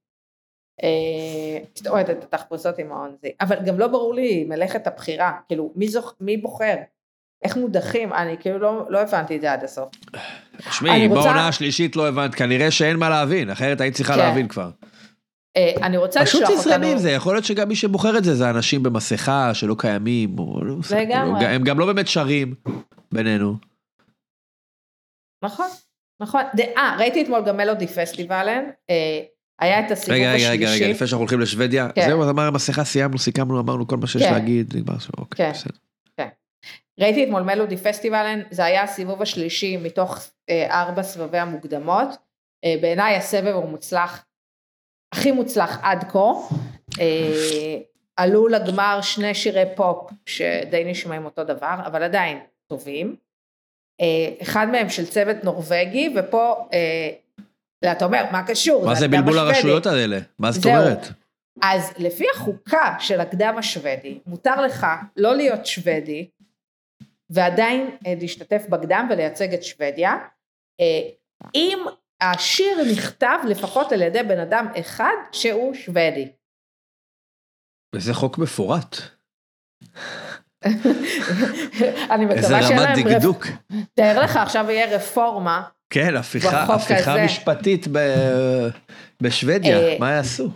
אה, את אומרת, את התחפושות עם האונזי. אבל גם לא ברור לי מלאכת הבחירה, כאילו, מי, זוכ... מי בוחר? איך מודחים? אני כאילו לא, לא הבנתי את זה עד הסוף. תשמעי, רוצה- בעונה השלישית לא הבנת, כנראה שאין מה להבין, אחרת היית צריכה כן. להבין כבר. אה, אני רוצה פשוט לשלוח אותנו... תזרמי עם זה, יכול להיות שגם מי שבוחר את זה זה אנשים במסכה שלא קיימים, או לא מושג, לגמרי. כאילו, הם גם לא באמת שרים בינינו. נכון, נכון. אה, ראיתי אתמול גם מלודי פסטיבלן, אה, היה את הסיבוב רגע, רגע, השלישי. רגע, רגע, לפני שאנחנו הולכים לשוודיה, כן. זהו, אז אמר מסכה, סיימנו, סיכמנו, אמרנו כל מה שיש כן. להגיד, נגמר שם, אוקיי, כן. בסדר. ראיתי אתמול מלודי פסטיבלן, זה היה הסיבוב השלישי מתוך אה, ארבע סבבי המוקדמות. אה, בעיניי הסבב הוא מוצלח, הכי מוצלח עד כה. אה, עלו לגמר שני שירי פופ שדי נשמעים אותו דבר, אבל עדיין טובים. אה, אחד מהם של צוות נורבגי, ופה, אה, אתה אומר, מה קשור? מה זה הקדם בלבול. הרשויות האלה? מה זאת. אומרת? אז לפי החוקה של הקדם השוודי, מותר לך לא להיות שוודי, ועדיין אה, להשתתף בקדם ולייצג את שוודיה, אה, אם השיר נכתב לפחות על ידי בן אדם אחד שהוא שוודי. וזה חוק מפורט. <laughs> אני איזה מקווה שאין רמת להם... רפ... דקדוק. תאר לך עכשיו יהיה רפורמה, כן, הפיכה הפיכה. משפטית ב- בשוודיה, אה, מה יעשו?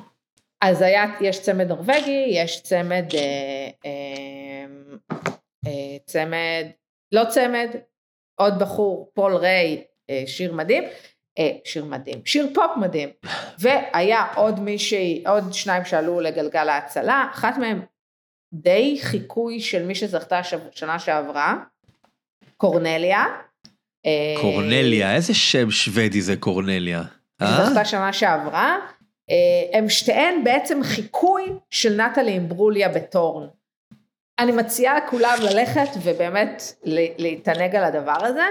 אז היה, יש צמד נורבגי, יש צמד, אה, אה, אה, צמד, לא צמד, עוד בחור, פול ריי, אה, שיר מדהים, אה, שיר מדהים, שיר פופ מדהים, והיה עוד מישהי, עוד שניים שעלו לגלגל ההצלה, אחת מהם די חיקוי של מי שזכתה שנה שעברה, קורנליה. קורנליה, איזה שם שוודי זה קורנליה? אה? שזכתה שנה שעברה, אה, הם שתיהן בעצם חיקוי של נטלי עם ברוליה בטורן. אני מציעה לכולם ללכת ובאמת להתענג על הדבר הזה.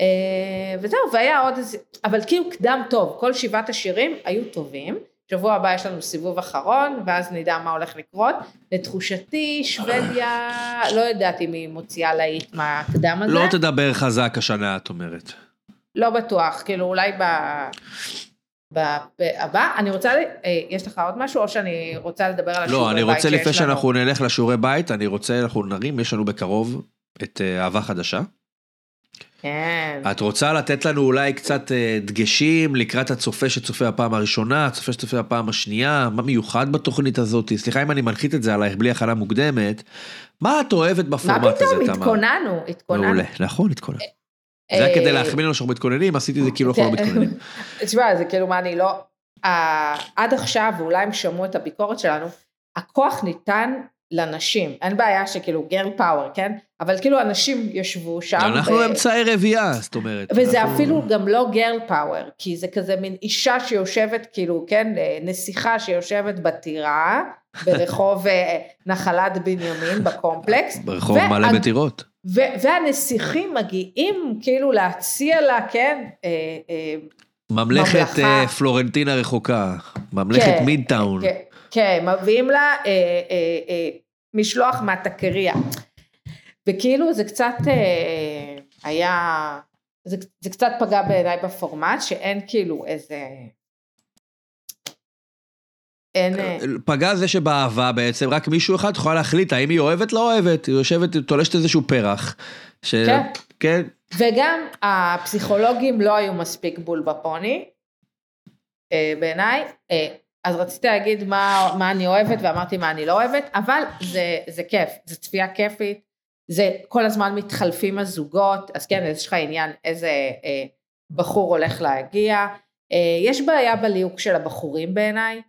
אה, וזהו, והיה עוד איזה, אבל כאילו קדם טוב, כל שבעת השירים היו טובים. שבוע הבא יש לנו סיבוב אחרון, ואז נדע מה הולך לקרות. לתחושתי, שוודיה, לא יודעת אם היא מוציאה להיט מהקדם הזה. לא תדבר חזק השנה, את אומרת. לא בטוח, כאילו אולי ב... הבא, אני רוצה, אה, יש לך עוד משהו או שאני רוצה לדבר על השיעורי לא, אני בית רוצה לפני? שאנחנו נלך לשיעורי בית, אני רוצה, אנחנו נרים, יש לנו בקרוב את אה, אהבה חדשה. כן, את רוצה לתת לנו אולי קצת אה, דגשים לקראת הצופה שצופה בפעם הראשונה, הצופה שצופה בפעם השנייה, מה מיוחד בתוכנית הזאת? סליחה אם אני מנחית את זה עלייך בלי הכנה מוקדמת. מה את אוהבת מה בפורמט הזה, פתאום, תמר? התכוננו, התכוננו. מעולה, נכון, התכונן. זה היה כדי להחמיא לנו שאנחנו מתכוננים, עשיתי את זה כאילו אנחנו לא. מתכוננים. <laughs> תשמע, זה כאילו מה אני לא... אה, עד עכשיו, ואולי הם שמעו את הביקורת שלנו, הכוח ניתן לנשים. אין בעיה שכאילו גרל פאוור, כן? אבל כאילו אנשים ישבו שם. אנחנו ו- אמצעי רביעייה, זאת אומרת. וזה אנחנו- אפילו גם לא גרל פאוור, כי זה כזה מין אישה שיושבת, כאילו, כן, אה, נסיכה שיושבת בטירה, ברחוב אה, נחלת בנימין בקומפלקס. ברחוב וה- מלא בטירות. ו- והנסיכים מגיעים כאילו להציע לה, כן, אה, אה, ממלכת ממלכה. פלורנטינה רחוקה, ממלכת כן, מידטאון. כן, כן, מביאים לה אה, אה, אה, משלוח מהטקריה. וכאילו זה קצת אה, היה, זה, זה קצת פגע בעיניי בפורמט, שאין כאילו איזה... אין... אה, פגע זה שבאהבה בעצם רק מישהו אחד יכול להחליט האם היא אוהבת לא אוהבת, היא יושבת, תולשת איזשהו פרח. ש... כן. כן. וגם הפסיכולוגים לא היו מספיק בול בפוני, אה, בעיניי. אז רציתי להגיד מה, מה אני אוהבת ואמרתי מה אני לא אוהבת, אבל זה, זה כיף, זה צפייה כיפית, זה כל הזמן מתחלפים הזוגות, אז כן, יש לך עניין איזה אה, בחור הולך להגיע. אה, יש בעיה בליהוק של הבחורים בעיניי.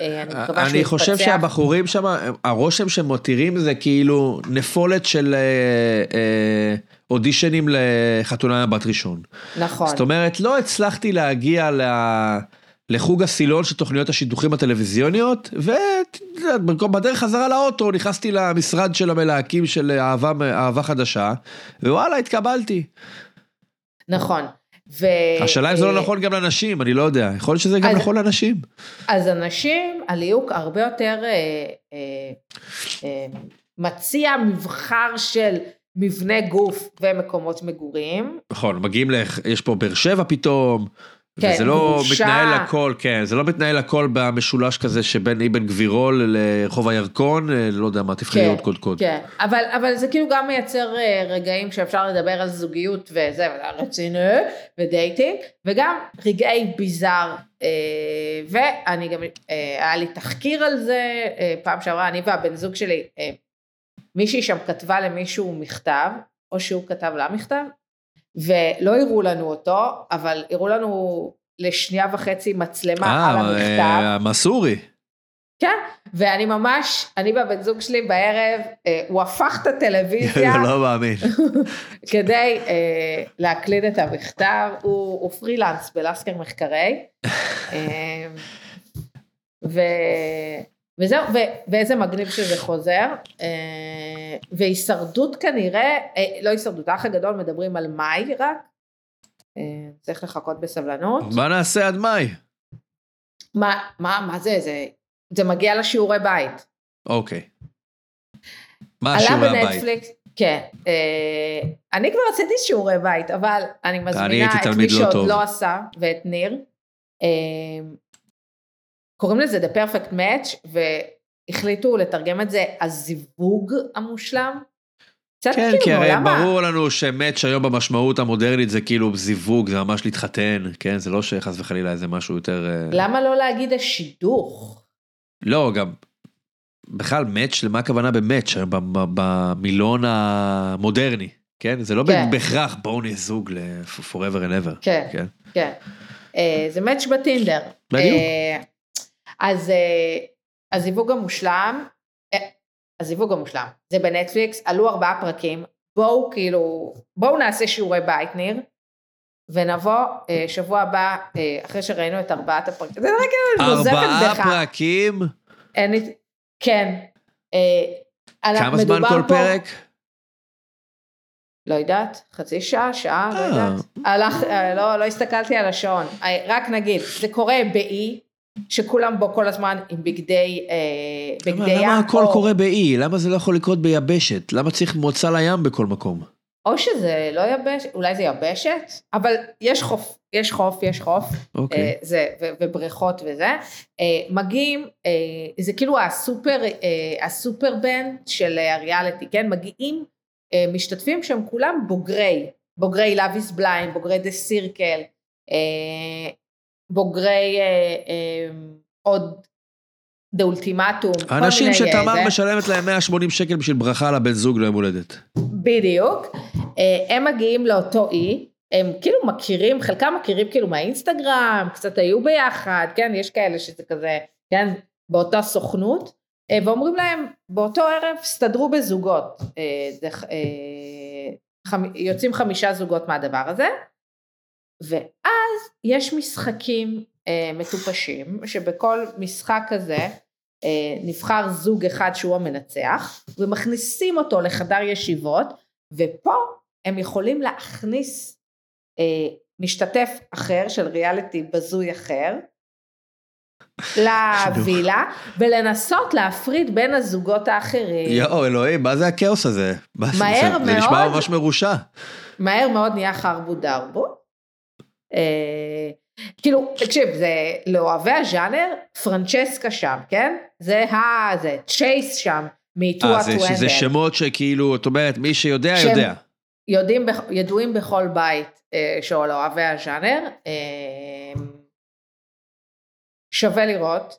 אה, אני מקווה שהוא אני חושב יתפצח. שהבחורים שם, הרושם שהם מותירים זה כאילו נפולת של אה, אה, אודישנים לחתונה בת ראשון. נכון. זאת אומרת, לא הצלחתי להגיע ל... לחוג הסילון של תוכניות השידוכים הטלוויזיוניות, ובדרך חזרה לאוטו נכנסתי למשרד של המלהקים של אהבה, אהבה חדשה, ווואלה, התקבלתי. נכון. ו... השאלה אם זה לא אה, נכון גם לנשים, אני לא יודע, יכול להיות שזה גם אז- נכון לנשים. אז אנשים, הליהוק הרבה יותר אה, אה, אה, מציע מבחר של מבנה גוף ומקומות מגורים. נכון, מגיעים ל... יש פה באר שבע פתאום, כן, וזה לא גרושה. מתנהל הכל, כן, זה לא מתנהל הכל במשולש כזה שבין אבן גבירול לרחוב הירקון, אה, לא יודע מה, תבחרי עוד קוד קוד. כן, אבל, אבל זה כאילו גם מייצר אה, רגעים שאפשר לדבר על זוגיות וזה, רציני, ודייטינג, וגם רגעי ביזאר, אה, ואני גם, היה לי תחקיר על זה, פעם שעברה, אני והבן זוג שלי, מישהי שם כתבה למישהו מכתב, או שהוא כתב לה מכתב, ולא הראו לנו אותו, אבל הראו לנו לשנייה וחצי מצלמה על אה, המכתב. אה, מסורי. כן, ואני ממש, אני והבן זוג שלי בערב, אה, הוא הפך את הטלוויזיה <laughs> לא מאמין. <laughs> כדי אה, להקליד את המכתב, הוא, הוא פרילנס בלסקר מחקרי. <laughs> אה, ו, וזהו, ו, ואיזה מגניב שזה חוזר. אה, והישרדות כנראה, אה, לא הישרדות, האח הגדול מדברים על מאי רק. אה, צריך לחכות בסבלנות. מה נעשה עד מאי? מה, מה, מה זה, זה, זה מגיע לשיעורי בית. אוקיי. מה עלה השיעורי הבית? בנטפליקס, כן, אה, אני כבר עשיתי שיעורי בית, אבל אני מזמינה את מי לא שעוד טוב. לא עשה, ואת ניר. אה, קוראים לזה The Perfect Match, והחליטו לתרגם את זה הזיווג המושלם. קצת כן, כאילו כי הרי מעולם ה- ברור לנו שמאץ' היום במשמעות המודרנית זה כאילו זיווג, זה ממש להתחתן, כן? זה לא שחס וחלילה איזה משהו יותר... אה, למה לא להגיד השידוך? לא, גם... בכלל, מאץ', למה הכוונה במאץ', במילון המודרני, כן? זה לא כן. בהכרח בואו נהיה זוג ל-forever and ever. כן, כן. כן. אה, זה מאץ' בטינדר. בדיוק. אה, אז אה, הזיווג המושלם, אה, הזיווג המושלם, זה בנטפליקס, עלו ארבעה פרקים, בואו כאילו, בואו נעשה שיעורי בית ניר, ונבוא אה, שבוע הבא, אחרי שראינו את ארבעת הפרקים, זה רק נוזפת ארבעה פרקים? אין כן, כמה זמן כל פה- פרק? לא יודעת, חצי שעה, שעה, לא. יודעת. הלך, לא, לא הסתכלתי על השעון. רק נגיד, זה קורה באי, שכולם בו כל הזמן עם בגדי, אה, בגדי ים. למה הכל או- קורה באי? למה זה לא יכול לקרות ביבשת? למה צריך מוצא לים בכל מקום? או שזה לא יבשת, אולי זה יבשת, אבל יש חוף, יש חוף, יש חוף, אוקיי. אה, זה, ו- ובריכות וזה. אה, מגיעים, אה, זה כאילו הסופר, אה, הסופר בנד של הריאליטי, כן? מגיעים אה, משתתפים שהם כולם בוגרי, בוגרי is Blind, בוגרי Circle, אה, בוגרי אה, אה, עוד Ultimatum, כל אנשים אה, שתמר. משלמת להם 180 שקל בשביל ברכה לבן זוג ליום הולדת. בדיוק, אה, הם מגיעים לאותו אי, הם כאילו מכירים, חלקם מכירים כאילו מהאינסטגרם, קצת היו ביחד, כן, יש כאלה שזה כזה, כן, באותה סוכנות, אה, ואומרים להם, באותו ערב סתדרו בזוגות, אה, זה, אה, חמ- יוצאים חמישה זוגות מהדבר הזה, ואז יש משחקים אה, מטופשים, שבכל משחק כזה אה, נבחר זוג אחד שהוא המנצח, ומכניסים אותו לחדר ישיבות, ופה הם יכולים להכניס אה, משתתף אחר של ריאליטי בזוי אחר, <laughs> לווילה, ולנסות להפריד בין הזוגות האחרים. יואו, אלוהים, מה זה הכאוס הזה? מה זה- מהר זה- נשמע מאוד. ממש מרושע. מהר מאוד נהיה חרבו דרבו. אה, כאילו, תקשיב, זה לאוהבי הז'אנר, פרנצ'סקה שם, כן? זה ה... זה צ'ייס שם, מטועה זה- טו שזה שמות שכאילו, את אומרת, מי שיודע, יודע. יודעים, ידועים בכל בית אה, של אוהבי הז'אנר. אה, שווה לראות.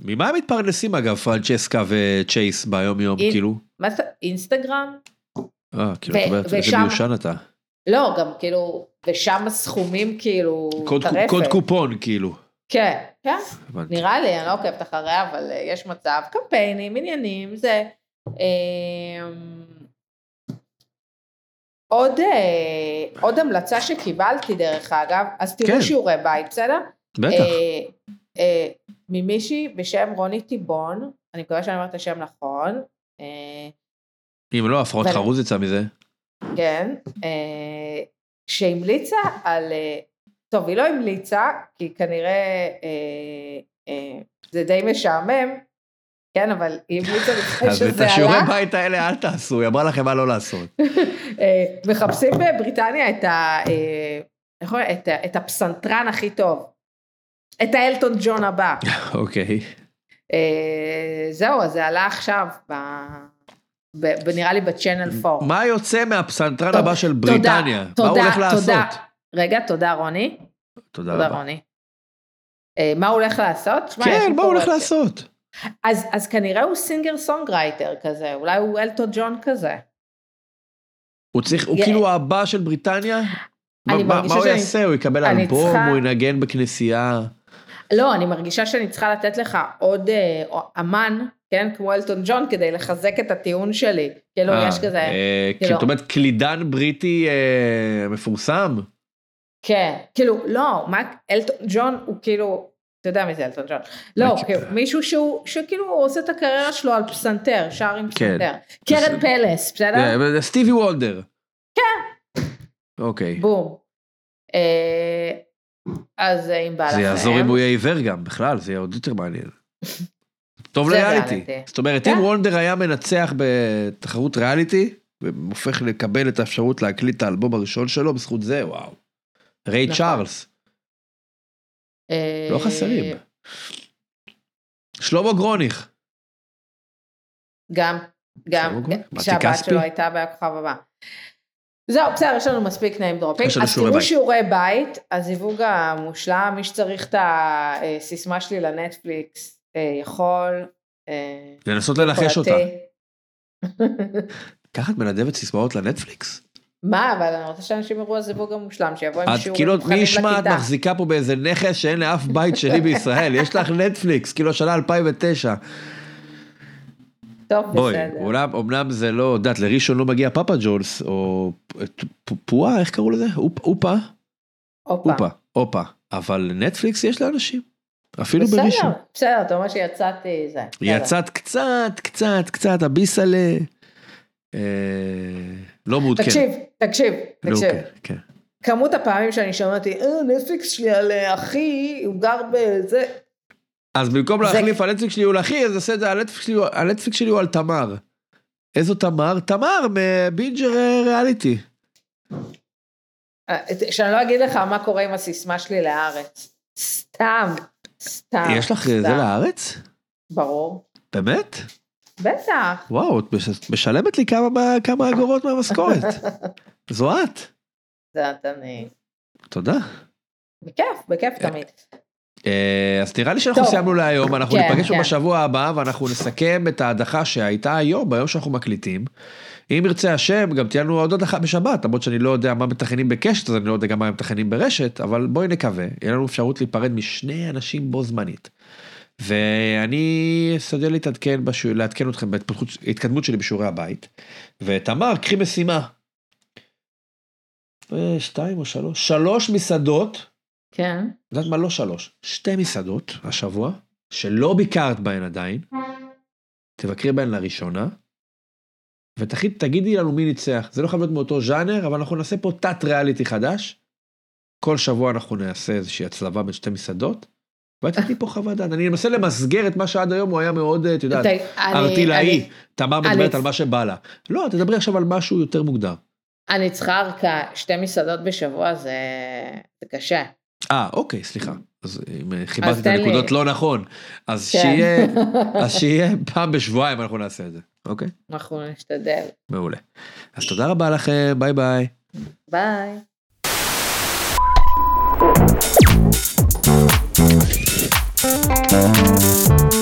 ממה הם מתפרנסים אגב, פרנצ'סקה וצ'ייס ביום יום, כאילו? מה זה, אינסטגרם? אה, כאילו, את אומרת, איזה מיושן אתה. לא, גם כאילו, ושם הסכומים כאילו, קוד- טרפת. קוד קופון, כאילו. כן, כן, הבנתי. נראה לי, אני לא עוקבת אחריה, אבל אה, יש מצב, קמפיינים, עניינים, זה. אמ, עוד, אה, עוד המלצה שקיבלתי דרך אגב, אז תראו כן. שיעורי בית, בסדר? בטח. אה, אה, ממישהי בשם רוני טיבון, אני מקווה שאני אומרת את השם נכון, אה, אם לא, הפרעות ו- חרוז יצא מזה. כן, אה, שהמליצה על, אה, טוב היא לא המליצה, כי כנראה אה, זה די משעמם, כן, אבל היא המליצה <laughs> לפני אז את שזה השיעורי עלה, בית האלה אל תעשו, היא אמרה לכם מה לא לעשות. <laughs> מחפשים בבריטניה את, ה? את, ה- את הפסנתרן הכי טוב, את האלטון ג'ון הבא. <laughs> אוקיי. זהו, אז זה עלה עכשיו, נראה לי ב Channel 4. מה יוצא מהפסנתרן הבא של תודה, בריטניה? מה תודה, הוא הולך. לעשות? רגע, תודה רוני. תודה תודה רבה. רוני. אה, מה הוא הולך לעשות? כן, מה הוא הולך לעשות? אז, אז כנראה הוא singer songwriter כזה, אולי הוא אלטון ג'ון כזה. הוא צריך, הוא כאילו הבא של בריטניה? מה- אני מה מרגישה מה הוא יעשה? הוא יקבל אלבום? הוא ינגן בכנסייה? לא, אני מרגישה שאני צריכה לתת לך עוד אה, אמן, כן, כמו אלטון ג'ון, כדי לחזק את הטיעון שלי. כאילו, אה, יש כזה, אה, כאילו- זאת אומרת, קלידן בריטי אה, מפורסם? כן, כאילו, לא, מה, אלטון ג'ון הוא כאילו, אתה יודע מי זה אלטון ג'ון. לא. כאילו, מישהו שהוא, שכאילו הוא עושה את הקריירה שלו על פסנתר, שר עם כן. פסנתר. קרן פלס, בסדר? אה, סטיבי וולדר. כן. אוקיי. בום. אז אם בא לכם. זה יעזור אם הוא יהיה עיוור גם, בכלל, זה יהיה עוד יותר מעניין. <laughs> טוב לריאליטי. ריאליטי. זאת אומרת, כן. אם וולדר היה מנצח בתחרות ריאליטי, והופך לקבל את האפשרות להקליט את האלבום הראשון שלו, בזכות זה, וואו. ריי נכון. צ'ארלס, אה, לא חסרים. שלמה גרוניך. גם, גם, מתי שהבת? שלו הייתה בכוכב הבא. זהו, בסדר, יש לנו מספיק נעים לנו אז תראו. שיעורי בית, הזיווג המושלם, מי שצריך את הסיסמה שלי לנטפליקס, יכול. אה, לנסות לנחש אותה. <laughs> ככה את מנדבת סיסמאות לנטפליקס? מה, אבל אני רוצה שאנשים יראו הזיווג המושלם, שיבוא עם את שיעורים כאילו, מי ישמע, את. מחזיקה פה באיזה נכס שאין לאף בית שלי בישראל, יש לך נטפליקס, כאילו השנה 2009. טוב, בואי, בסדר. אומנם, אומנם זה לא, את יודעת, לראשון לא מגיע פאפה ג'ונס, או פועה, איך קראו לזה? אופ- אופה? הופה. אופה, אופה. אבל נטפליקס יש לאנשים. אפילו בסדר, בראשון. בסדר, אתה אומר שיצאתי זה. בסדר. יצאת קצת, קצת, קצת, הביסלה. אה, לא מעודכנת. תקשיב, תקשיב, לא, תקשיב. כן, כן. כמות הפעמים שאני שמעתי, אה, נטפליקס שלי על אה, אחי, הוא גר בזה. אז במקום זה- להחליף הנטפליקס שלי הוא לאחי, אז עושה את זה, הנטפליקס שלי הוא- הנטפליקס שלי הוא על תמר. איזו תמר? תמר מבינג' אה, ריאליטי. אה, שאני לא אגיד לך מה קורה עם הסיסמה שלי לארץ. סתם, סתם. יש לך אה, זה. לארץ? ברור. באמת? בטח. וואו, את מש- משלמת לי כמה, כמה אגורות מהמשכורת. <laughs> זו את. זה את אני. תודה. בכיף, בכיף תמיד. אה, אז נראה לי שאנחנו. סיימנו להיום, אנחנו כן, ניפגש כן. בשבוע הבא ואנחנו נסכם את ההדחה שהייתה היום, ביום שאנחנו מקליטים. אם ירצה השם, גם תהיה לנו עוד הדחה בשבת, למרות שאני לא יודע מה מתכננים בקשת, אז אני לא יודע גם מה מתכננים ברשת, אבל בואי נקווה, יהיה לנו אפשרות להיפרד משני אנשים בו זמנית. ואני אשתדל להתעדכן, בש... לעדכן אתכם בהתקדמות שלי בשיעורי הבית. ותמר, קחי משימה. אה, שתיים או שלוש, שלוש מסעדות כן. את יודעת מה? לא שלוש, שתי מסעדות השבוע, שלא ביקרת בהן עדיין, תבקרי בהן לראשונה, ותגידי לנו מי ניצח. זה לא חייב להיות מאותו ז'אנר, אבל אנחנו נעשה פה תת ריאליטי חדש. כל שבוע אנחנו נעשה איזושהי הצלבה בין שתי מסעדות, ואת תתני פה חוות דעת. אני מנסה למסגר את מה שעד היום הוא היה מאוד, את יודעת, ארטילאי. תמר מדברת על מה שבא לה. לא, תדברי עכשיו על משהו יותר מוגדר. אני צריכה ארכה, שתי מסעדות בשבוע זה קשה. אה, אוקיי, סליחה. אז אם אה, חיברתי את. הנקודות לא נכון, אז כן. שיהיה, <laughs> אז שיהיה פעם בשבועיים אנחנו נעשה את זה, אוקיי? אנחנו נשתדל. מעולה. אז תודה רבה לכם, ביי ביי. ביי. Thank